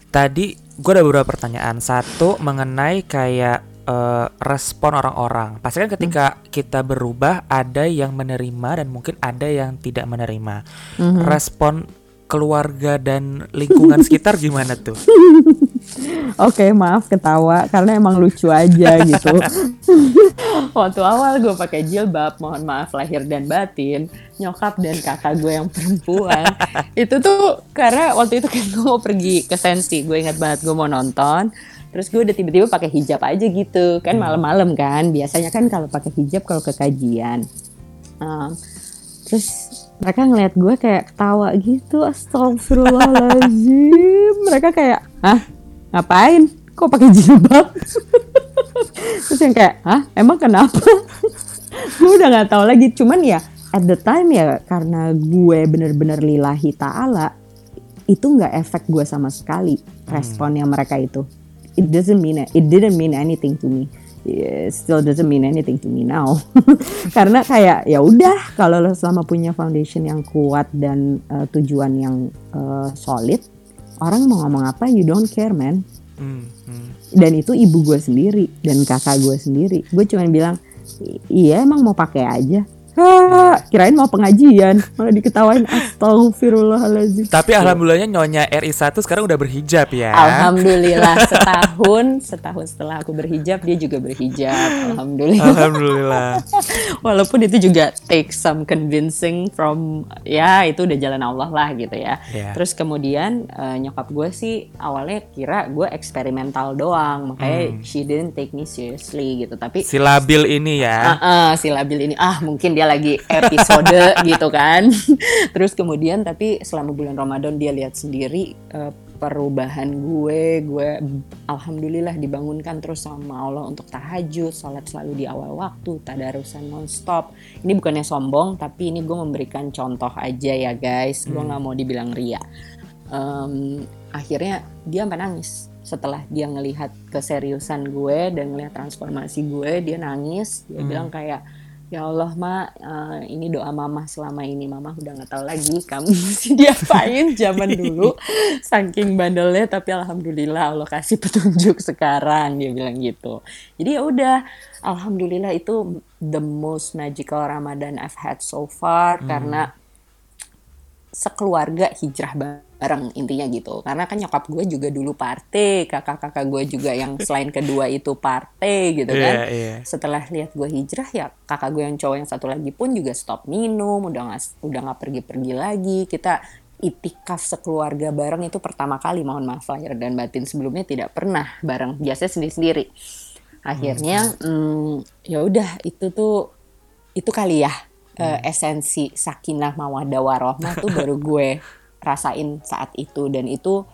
Tadi gue ada beberapa pertanyaan. Satu mengenai kayak eh, respon orang-orang. Pasti kan ketika kita berubah ada yang menerima dan mungkin ada yang tidak menerima. Mhm. Respon keluarga dan lingkungan sekitar gimana tuh? Oke, maaf ketawa karena emang lucu aja gitu. Waktu awal gue pakai jilbab, mohon maaf lahir dan batin, nyokap dan kakak gue yang perempuan. itu tuh karena waktu itu kan gue mau pergi ke Sensi, gue ingat banget gue mau nonton. Terus gue udah tiba-tiba pakai hijab aja gitu, kan malam-malam kan. Biasanya kan kalau pakai hijab kalau ke kajian. Um, terus mereka ngeliat gue kayak ketawa gitu, astagfirullahaladzim. Mereka kayak, hah ngapain? Kok pakai jilbab? Terus yang kayak, hah emang kenapa? gue udah nggak tahu lagi. Cuman ya at the time ya karena gue bener-bener lillahi ta'ala, itu nggak efek gue sama sekali responnya mereka itu. It doesn't mean it didn't mean anything to me. Yeah, still doesn't mean anything to me now. Karena kayak ya udah kalau lo selama punya foundation yang kuat dan uh, tujuan yang uh, solid, orang mau ngomong apa you don't care man. Hmm, hmm. Dan itu ibu gue sendiri dan kakak gue sendiri. Gue cuma bilang "I- iya emang mau pakai aja. Hah, kirain mau pengajian malah diketawain astagfirullahaladzim. Tapi alhamdulillahnya nyonya RI1 sekarang udah berhijab ya. Alhamdulillah setahun setahun setelah aku berhijab dia juga berhijab. Alhamdulillah. Alhamdulillah. Walaupun itu juga take some convincing from ya itu udah jalan Allah lah gitu ya. Iya. Terus kemudian eh, nyokap gue sih awalnya kira gue eksperimental doang, makanya she didn't take me seriously gitu. Tapi Si labil ini ya. Ah, ah, si labil ini ah mungkin dia lagi episode gitu kan. Terus kemudian tapi selama bulan Ramadan dia lihat sendiri eh, perubahan gue gue alhamdulillah dibangunkan terus sama Allah untuk tahajud sholat selalu di awal waktu tadarusan nonstop. Ini bukannya sombong tapi ini gue memberikan contoh aja ya guys. Gue nggak mau dibilang ria. Em, akhirnya dia sampai nangis setelah dia ngelihat keseriusan gue dan ngelihat transformasi gue dia nangis. Dia bilang kayak ya Allah ma eh, ini doa mama selama ini. Mama udah nggak tahu lagi kamu mesti diapain zaman dulu. Saking bandelnya tapi alhamdulillah Allah kasih petunjuk sekarang. Dia bilang gitu. Jadi ya udah. Alhamdulillah itu the most magical Ramadan I've had so far. Karena sekeluarga hijrah bareng intinya gitu. Karena kan nyokap gue juga dulu partai kakak-kakak gue juga yang selain kedua itu partai gitu kan. Iya, iya. setelah lihat gue hijrah ya kakak gue yang cowok yang satu lagi pun juga stop minum udah nggak udah nggak pergi-pergi lagi. Kita itikaf sekeluarga bareng itu pertama kali mohon maaf lahir dan batin sebelumnya tidak pernah bareng biasanya sendiri-sendiri. Akhirnya hmm, ya udah itu tuh itu kali ya eh, esensi sakinah mawadah warohmah tuh baru gue rasain saat itu. Dan itu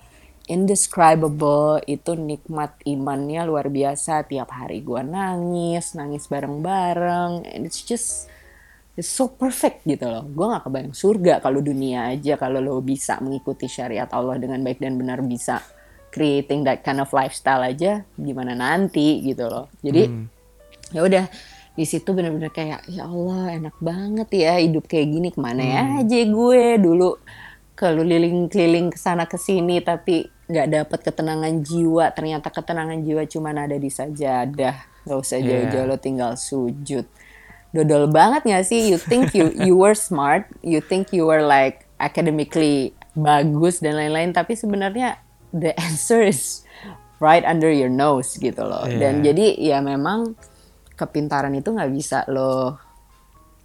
indescribable itu nikmat imannya luar biasa. Tiap hari gue nangis nangis bareng-bareng. And it's just it's so perfect gitu loh. Gue nggak kebayang surga kalau dunia aja kalau lo bisa mengikuti syariat Allah dengan baik dan benar bisa creating that kind of lifestyle aja gimana nanti gitu loh. Jadi ya udah di situ bener-bener kayak ya Allah enak banget ya hidup kayak gini ke mana ya aja gue? Dulu keliling-keliling ke sana ke sini tapi nggak dapat ketenangan jiwa. Ternyata ketenangan jiwa cuma ada di sajadah. Nggak usah Iya. jauh-jauh lo tinggal sujud. Dodol banget nggak sih? You think you you were smart you think you were like academically bagus dan lain-lain. Tapi sebenarnya the answer is right under your nose gitu loh. Dan Iya. jadi ya memang kepintaran itu nggak bisa lo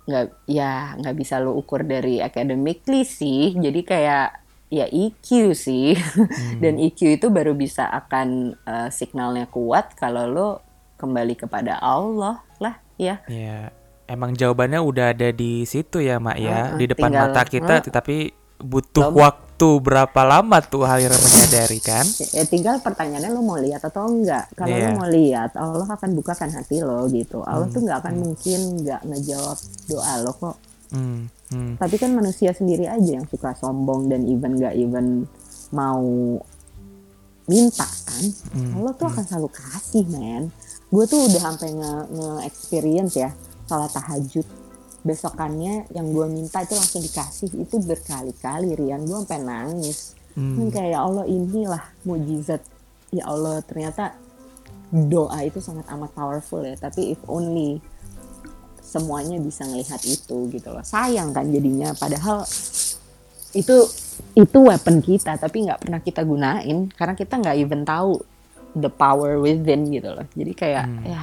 nggak ya nggak bisa lo ukur dari academically sih jadi kayak ya EQ sih dan EQ itu baru bisa akan eh, signalnya kuat kalau lo kembali kepada Allah lah ya Ya, emang jawabannya udah ada di situ ya, Mak ya, Heeh, di depan tinggal- mata kita, heeh. tapi butuh Belum. waktu berapa lama tuh akhirnya menyadari kan? ya tinggal pertanyaannya lo mau lihat atau enggak kalau Iya. lo mau lihat Allah akan bukakan hati lo gitu Allah tuh nggak Hmm. akan mungkin nggak ngejawab doa lo kok Hmm, hmm. tapi kan manusia sendiri aja yang suka sombong dan even nggak even mau minta kan hmm. Allah tuh akan selalu kasih men gue tuh udah sampai nge-experience ya salat tahajud besokannya yang gue minta itu langsung dikasih. Itu berkali-kali Rian. Gue sampai nangis. Hmm. kayak ya Allah inilah mujizat. Ya Allah ternyata doa itu sangat amat powerful ya. Tapi if only semuanya bisa ngelihat itu gitu loh. Sayang kan jadinya. Padahal itu itu weapon kita tapi nggak pernah kita gunain. Karena kita nggak even tahu the power within gitu loh. Jadi kayak hmm. ya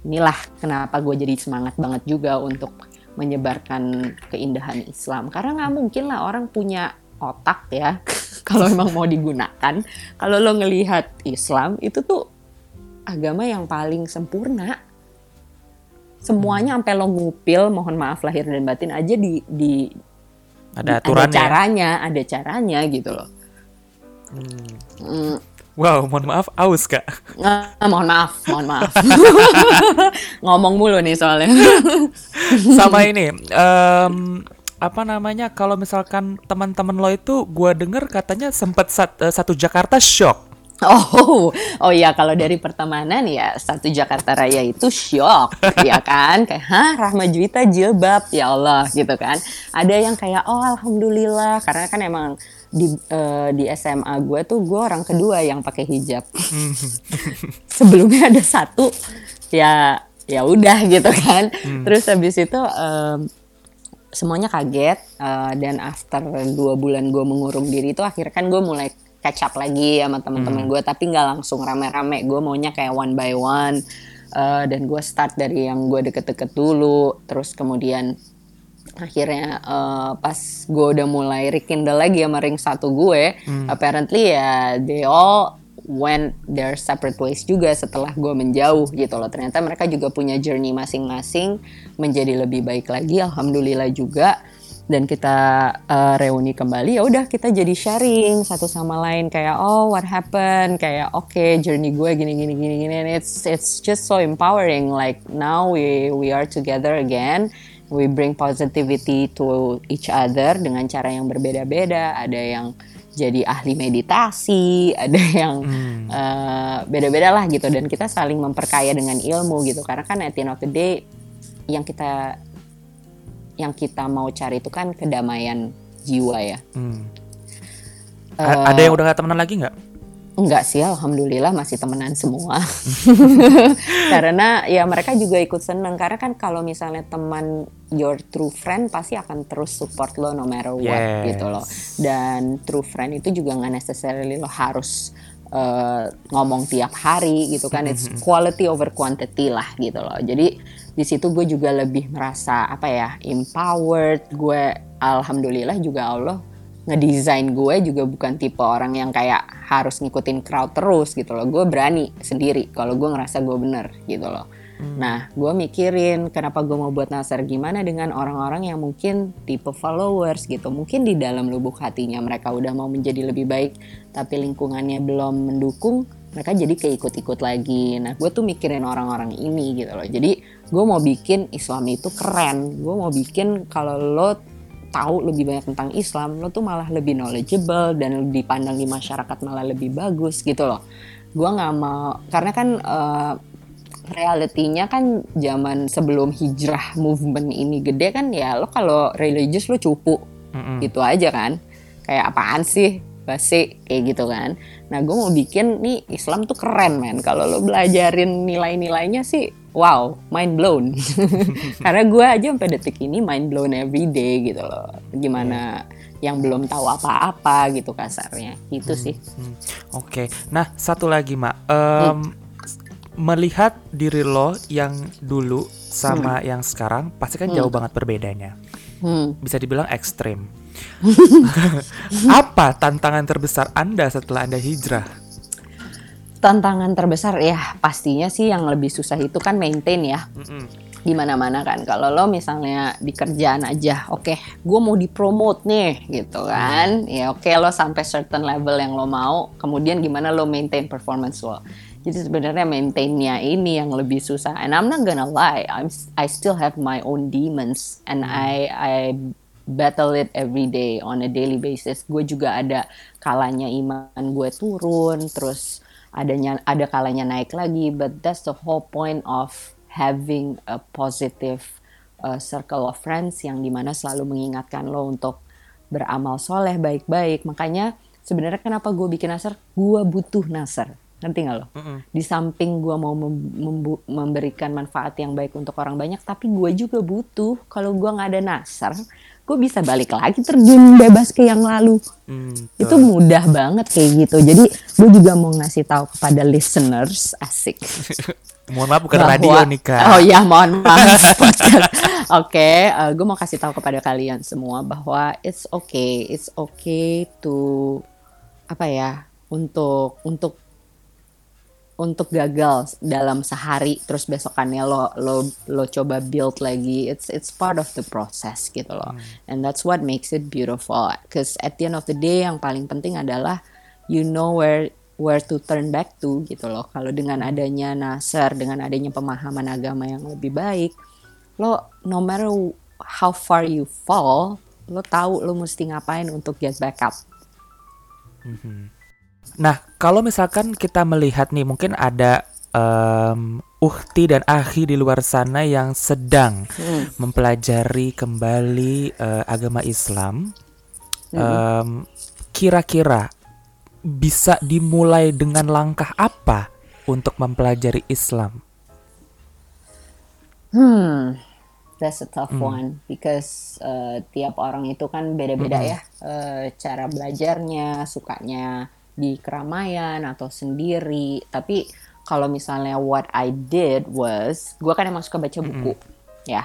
inilah kenapa gue jadi semangat banget juga untuk menyebarkan keindahan Islam. Karena nggak mungkin lah orang punya otak ya kalau memang mau digunakan. Kalau lo ngelihat Islam itu tuh agama yang paling sempurna. Semuanya sampai lo ngupil mohon maaf lahir dan batin aja di di ada aturannya. ada caranya ada caranya gitu loh. Hmm. Wow, mohon maaf, aus kak. Uh, mohon maaf, mohon maaf. Ngomong mulu nih soalnya. Sama ini, um, apa namanya? Kalau misalkan teman-teman lo itu, gue denger katanya sempat sat, uh, satu Jakarta shock. Oh, oh ya kalau dari pertemanan ya satu Jakarta Raya itu shock, ya kan? Kayak hah Rahma Juwita jilbab, ya Allah gitu kan. Ada yang kayak oh alhamdulillah karena kan emang di uh, di SMA gue tuh gue orang kedua yang pakai hijab. Sebelumnya ada satu ya ya udah gitu kan. Hmm. Terus habis itu um, semuanya kaget uh, dan after dua bulan gue mengurung diri itu akhirnya kan gue mulai catch up lagi sama teman-teman hmm. gue tapi nggak langsung rame-rame. Gue maunya kayak one by one. Uh, dan gue start dari yang gue deket-deket dulu. Terus kemudian akhirnya uh, pas gue udah mulai rekindle lagi sama ring satu gue hmm. apparently ya they all went their separate ways juga setelah gue menjauh gitu loh. Ternyata mereka juga punya journey masing-masing menjadi lebih baik lagi alhamdulillah juga dan kita uh, reuni kembali ya udah kita jadi sharing satu sama lain kayak oh what happened kayak oke okay, journey gue gini gini gini gini and it's it's just so empowering like now we we are together again we bring positivity to each other dengan cara yang berbeda-beda. Ada yang jadi ahli meditasi, ada yang hmm. uh, beda-beda lah gitu. Dan kita saling memperkaya dengan ilmu gitu. Karena kan at the end of the day yang kita yang kita mau cari itu kan kedamaian jiwa ya. Hmm. Uh, ada yang udah gak temenan lagi nggak? Enggak sih, alhamdulillah masih temenan semua. karena ya mereka juga ikut seneng karena kan kalau misalnya teman your true friend pasti akan terus support lo no matter what yes. gitu loh. Dan true friend itu juga nggak necessarily lo harus uh, ngomong tiap hari gitu kan. It's mm-hmm. quality over quantity lah gitu loh. Jadi di situ gue juga lebih merasa apa ya empowered. Gue alhamdulillah juga Allah ngedesain gue juga bukan tipe orang yang kayak harus ngikutin crowd terus gitu loh. Gue berani sendiri kalau gue ngerasa gue bener gitu loh. Hmm. Nah, gue mikirin kenapa gue mau buat Nasar gimana dengan orang-orang yang mungkin tipe followers gitu. Mungkin di dalam lubuk hatinya mereka udah mau menjadi lebih baik, tapi lingkungannya belum mendukung, mereka jadi keikut-ikut lagi. Nah, gue tuh mikirin orang-orang ini gitu loh. Jadi, gue mau bikin Islam itu keren. Gue mau bikin kalau lo tahu lebih banyak tentang Islam, lo tuh malah lebih knowledgeable dan lebih pandang di masyarakat malah lebih bagus gitu loh. Gua nggak mau karena kan uh, realitinya kan zaman sebelum hijrah movement ini gede kan ya lo kalau religious lo cupu mm-hmm. gitu aja kan. Kayak apaan sih basi kayak gitu kan. Nah gue mau bikin nih Islam tuh keren men. Kalau lo belajarin nilai-nilainya sih wow, mind blown. Karena gue aja sampai detik ini mind blown every day gitu loh. Gimana yeah. yang belum tahu apa-apa gitu kasarnya. Itu hmm, sih. Hmm. Oke. Okay. Nah, satu lagi, Mak. Um, hmm. Melihat diri lo yang dulu sama hmm. yang sekarang pasti kan hmm. jauh banget berbedanya. Hmm. Bisa dibilang ekstrim. apa tantangan terbesar Anda setelah Anda hijrah? Tantangan terbesar ya pastinya sih yang lebih susah itu kan maintain ya. Mm-mm di mana-mana kan. Kalau lo misalnya di kerjaan aja, oke, okay, gue mau dipromote nih, gitu kan? Ya oke okay, lo sampai certain level yang lo mau, kemudian gimana lo maintain performance lo. Jadi sebenarnya maintainnya ini yang lebih susah. And I'm not gonna lie, I'm I still have my own demons, and I I battle it every day on a daily basis. Gue juga ada kalanya iman gue turun, terus adanya ada kalanya naik lagi. But that's the whole point of having a positive uh, circle of friends yang di mana selalu mengingatkan lo untuk beramal soleh baik-baik. Makanya sebenarnya kenapa gue bikin nasar? Gue butuh nasar Ngerti gak lo? Mm -hmm. Di samping gue mau mem memberikan manfaat yang baik untuk orang banyak, tapi gue juga butuh. Kalau gue nggak ada nasar, gue bisa balik lagi terjun bebas ke yang lalu. Mm, Itu mudah banget kayak gitu. Jadi gue juga mau ngasih tahu kepada listeners asik. mohon maaf bukan Bahwa, radio nih kak. Oh ya mohon maaf Oke, okay, uh, gue mau kasih tahu kepada kalian semua bahwa it's okay, it's okay to apa ya untuk untuk untuk gagal dalam sehari terus besokannya lo lo lo coba build lagi it's it's part of the process gitu loh hmm. and that's what makes it beautiful cause at the end of the day yang paling penting adalah you know where where to turn back to gitu loh kalau dengan adanya nasar dengan adanya pemahaman agama yang lebih baik lo no matter how far you fall lo tahu lo mesti ngapain untuk get back up mm -hmm. Nah, kalau misalkan kita melihat nih, mungkin ada um, uhti dan ahi di luar sana yang sedang hmm. mempelajari kembali uh, agama Islam. Um, kira-kira bisa dimulai dengan langkah apa untuk mempelajari Islam? Hmm, that's a tough hmm. one because uh, tiap orang itu kan beda-beda hmm. ya uh, cara belajarnya, sukanya di keramaian atau sendiri. Tapi kalau misalnya what I did was gue kan emang suka baca buku mm -hmm. ya.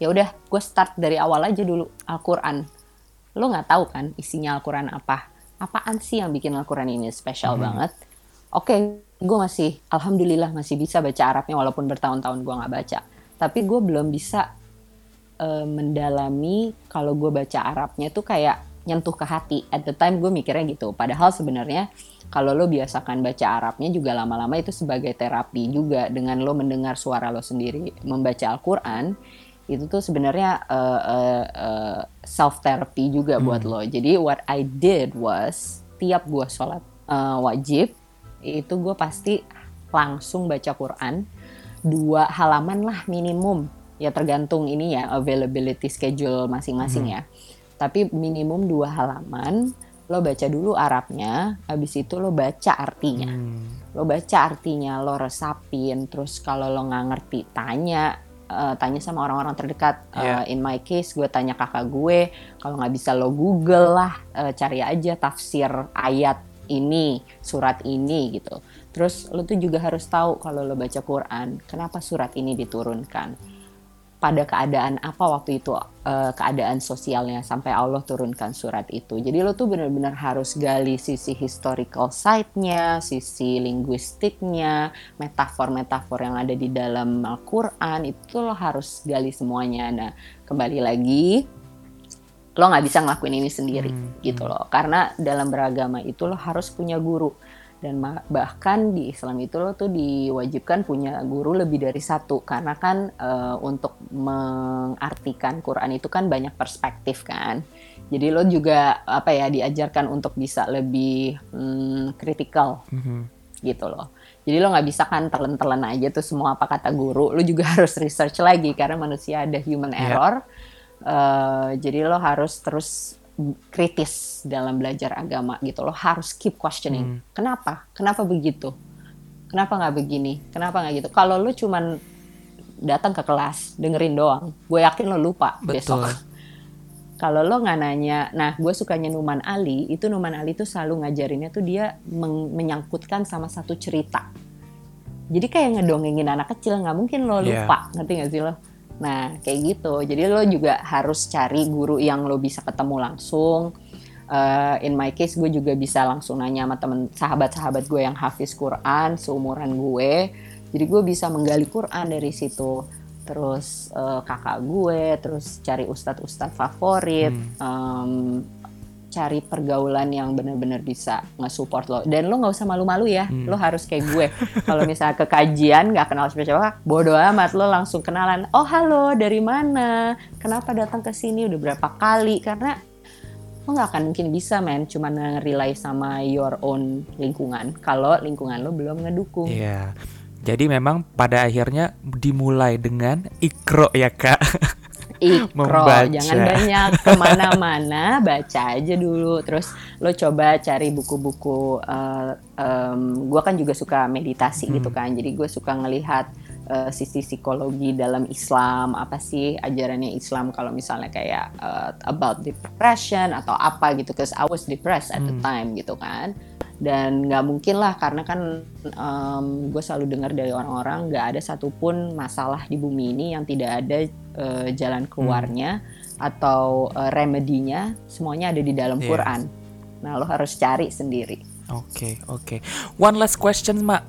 Ya udah gue start dari awal aja dulu Al-Quran. Lo nggak tahu kan isinya Al-Quran apa? Apaan sih yang bikin Al-Quran ini spesial mm -hmm. banget? Oke okay, gue masih alhamdulillah masih bisa baca Arabnya walaupun bertahun-tahun gue nggak baca. Tapi gue belum bisa uh, mendalami kalau gue baca Arabnya tuh kayak nyentuh ke hati. At the time gue mikirnya gitu. Padahal sebenarnya kalau lo biasakan baca Arabnya juga lama-lama itu sebagai terapi juga dengan lo mendengar suara lo sendiri membaca Al-Quran itu tuh sebenarnya uh, uh, uh, self therapy juga hmm. buat lo. Jadi what I did was tiap gue sholat uh, wajib itu gue pasti langsung baca Quran dua halaman lah minimum ya tergantung ini ya availability schedule masing-masing hmm. ya tapi minimum dua halaman lo baca dulu Arabnya, habis itu lo baca artinya. Hmm. Lo baca artinya, lo resapin, terus kalau lo nggak ngerti tanya, uh, tanya sama orang-orang terdekat. Yeah. Uh, in my case, gue tanya kakak gue. Kalau nggak bisa lo Google lah, uh, cari aja tafsir ayat ini, surat ini gitu. Terus lo tuh juga harus tahu kalau lo baca Quran, kenapa surat ini diturunkan pada keadaan apa waktu itu uh, keadaan sosialnya sampai Allah turunkan surat itu. Jadi lo tuh benar-benar harus gali sisi historical side-nya, sisi linguistiknya, metafor-metafor yang ada di dalam Al-Qur'an itu lo harus gali semuanya. Nah, kembali lagi lo nggak bisa ngelakuin ini sendiri hmm. gitu hmm. loh. Karena dalam beragama itu lo harus punya guru dan bahkan di Islam itu lo tuh diwajibkan punya guru lebih dari satu karena kan e, untuk mengartikan Quran itu kan banyak perspektif kan jadi lo juga apa ya diajarkan untuk bisa lebih hmm, kritikal mm-hmm. gitu loh jadi lo nggak bisa kan telan-telan aja tuh semua apa kata guru lo juga harus research lagi karena manusia ada human iya. error yeah. uh, jadi lo harus terus kritis dalam belajar agama gitu loh harus keep questioning hmm. kenapa kenapa begitu kenapa nggak begini kenapa nggak gitu kalau lu cuman datang ke kelas dengerin doang gue yakin lo lupa Betul. besok kalau lo nggak nanya nah gue sukanya Numan Ali itu Numan Ali tuh selalu ngajarinnya tuh dia menyangkutkan sama satu cerita jadi kayak ngedongengin anak kecil nggak mungkin lo iya. lupa yeah. ngerti nggak sih lo Nah, kayak gitu. Jadi lo juga harus cari guru yang lo bisa ketemu langsung. Uh, in my case, gue juga bisa langsung nanya sama temen sahabat-sahabat gue yang hafiz Quran seumuran gue. Jadi gue bisa menggali Quran dari situ. Terus uh, kakak gue, terus cari ustadz-ustadz favorit. Hmm. Um, cari pergaulan yang benar-benar bisa nge-support lo. Dan lo nggak usah malu-malu ya hmm. lo harus kayak gue. Kalau misalnya ke kajian nggak kenal siapa-siapa bodo amat lo langsung kenalan. Oh halo dari mana? Kenapa datang ke sini? Udah berapa kali? Karena lo nggak akan mungkin bisa men cuma nge-rely sama your own lingkungan kalau lingkungan lo belum ngedukung. Iya. Yeah. jadi memang pada akhirnya dimulai dengan ikro ya kak ikro jangan banyak. Ke mana-mana baca aja dulu. Terus lo coba cari buku-buku uh, um, gue kan juga suka meditasi gitu hmm. gitu kan. Jadi gue suka ngelihat uh, sisi psikologi dalam Islam apa sih ajarannya Islam kalau misalnya kayak uh, about depression atau apa gitu. Cause I was depressed at hmm. the time gitu kan dan nggak mungkin lah karena kan um, gue selalu dengar dari orang-orang nggak ada satupun masalah di bumi ini yang tidak ada uh, jalan keluarnya hmm. atau uh, remedinya semuanya ada di dalam yeah. Quran nah lo harus cari sendiri oke okay, oke okay. one last question mak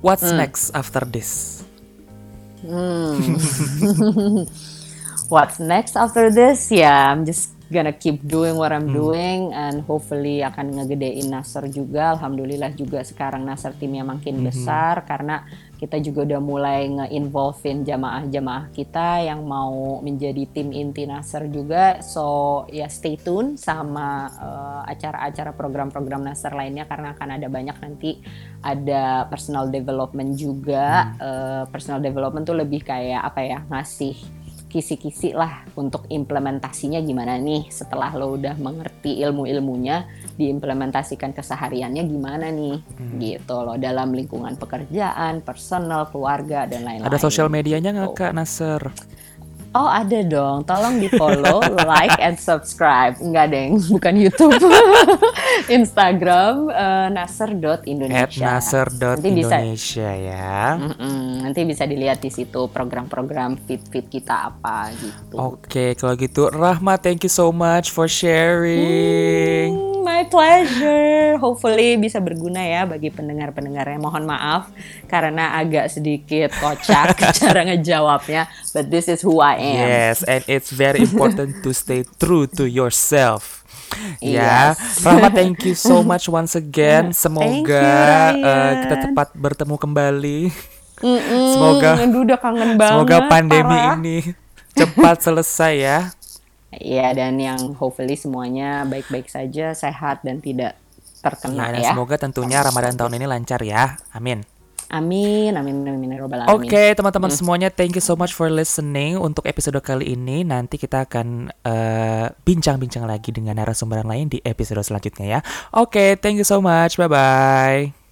what's hmm. next after this hmm. what's next after this ya yeah, I'm just gonna keep doing what I'm hmm. doing and hopefully akan ngegedein Nasr juga. Alhamdulillah juga sekarang Nasr timnya makin hmm. besar karena kita juga udah mulai nge-involvein jamaah-jamaah kita yang mau menjadi tim inti Nasr juga. So ya stay tune sama uh, acara-acara program-program Nasr lainnya karena akan ada banyak nanti ada personal development juga. Hmm. Uh, personal development tuh lebih kayak apa ya ngasih kisi-kisi lah untuk implementasinya gimana nih setelah lo udah mengerti ilmu-ilmunya diimplementasikan kesehariannya gimana nih hmm. gitu loh dalam lingkungan pekerjaan, personal, keluarga dan lain-lain. Ada sosial medianya nggak Kak Nasser? Oh ada dong, tolong di follow, like, and subscribe. Enggak deng, bukan YouTube. Instagram uh, nasser.indonesia. nasser.indonesia ya. Mm -mm, nanti bisa dilihat di situ program-program fit-fit kita apa gitu. Oke, kalau gitu Rahma, thank you so much for sharing. Hmm my pleasure. Hopefully bisa berguna ya bagi pendengar-pendengarnya. Mohon maaf karena agak sedikit kocak cara ngejawabnya, but this is who I am. Yes, and it's very important to stay true to yourself. Ya, yes. Rahma, thank you so much once again. Semoga you, uh, kita cepat bertemu kembali. Mm -mm, semoga, udah kangen banget. Semoga pandemi parah. ini cepat selesai ya. Iya dan yang hopefully semuanya baik-baik saja, sehat dan tidak terkena ya. ya. Semoga tentunya Ramadan tahun ini lancar ya. Amin. Amin, amin, amin, ya amin. Oke, okay, teman-teman hmm. semuanya, thank you so much for listening. Untuk episode kali ini, nanti kita akan eh, bincang-bincang uh, lagi dengan narasumber lain di episode selanjutnya ya. Oke, okay, thank you so much. Bye bye.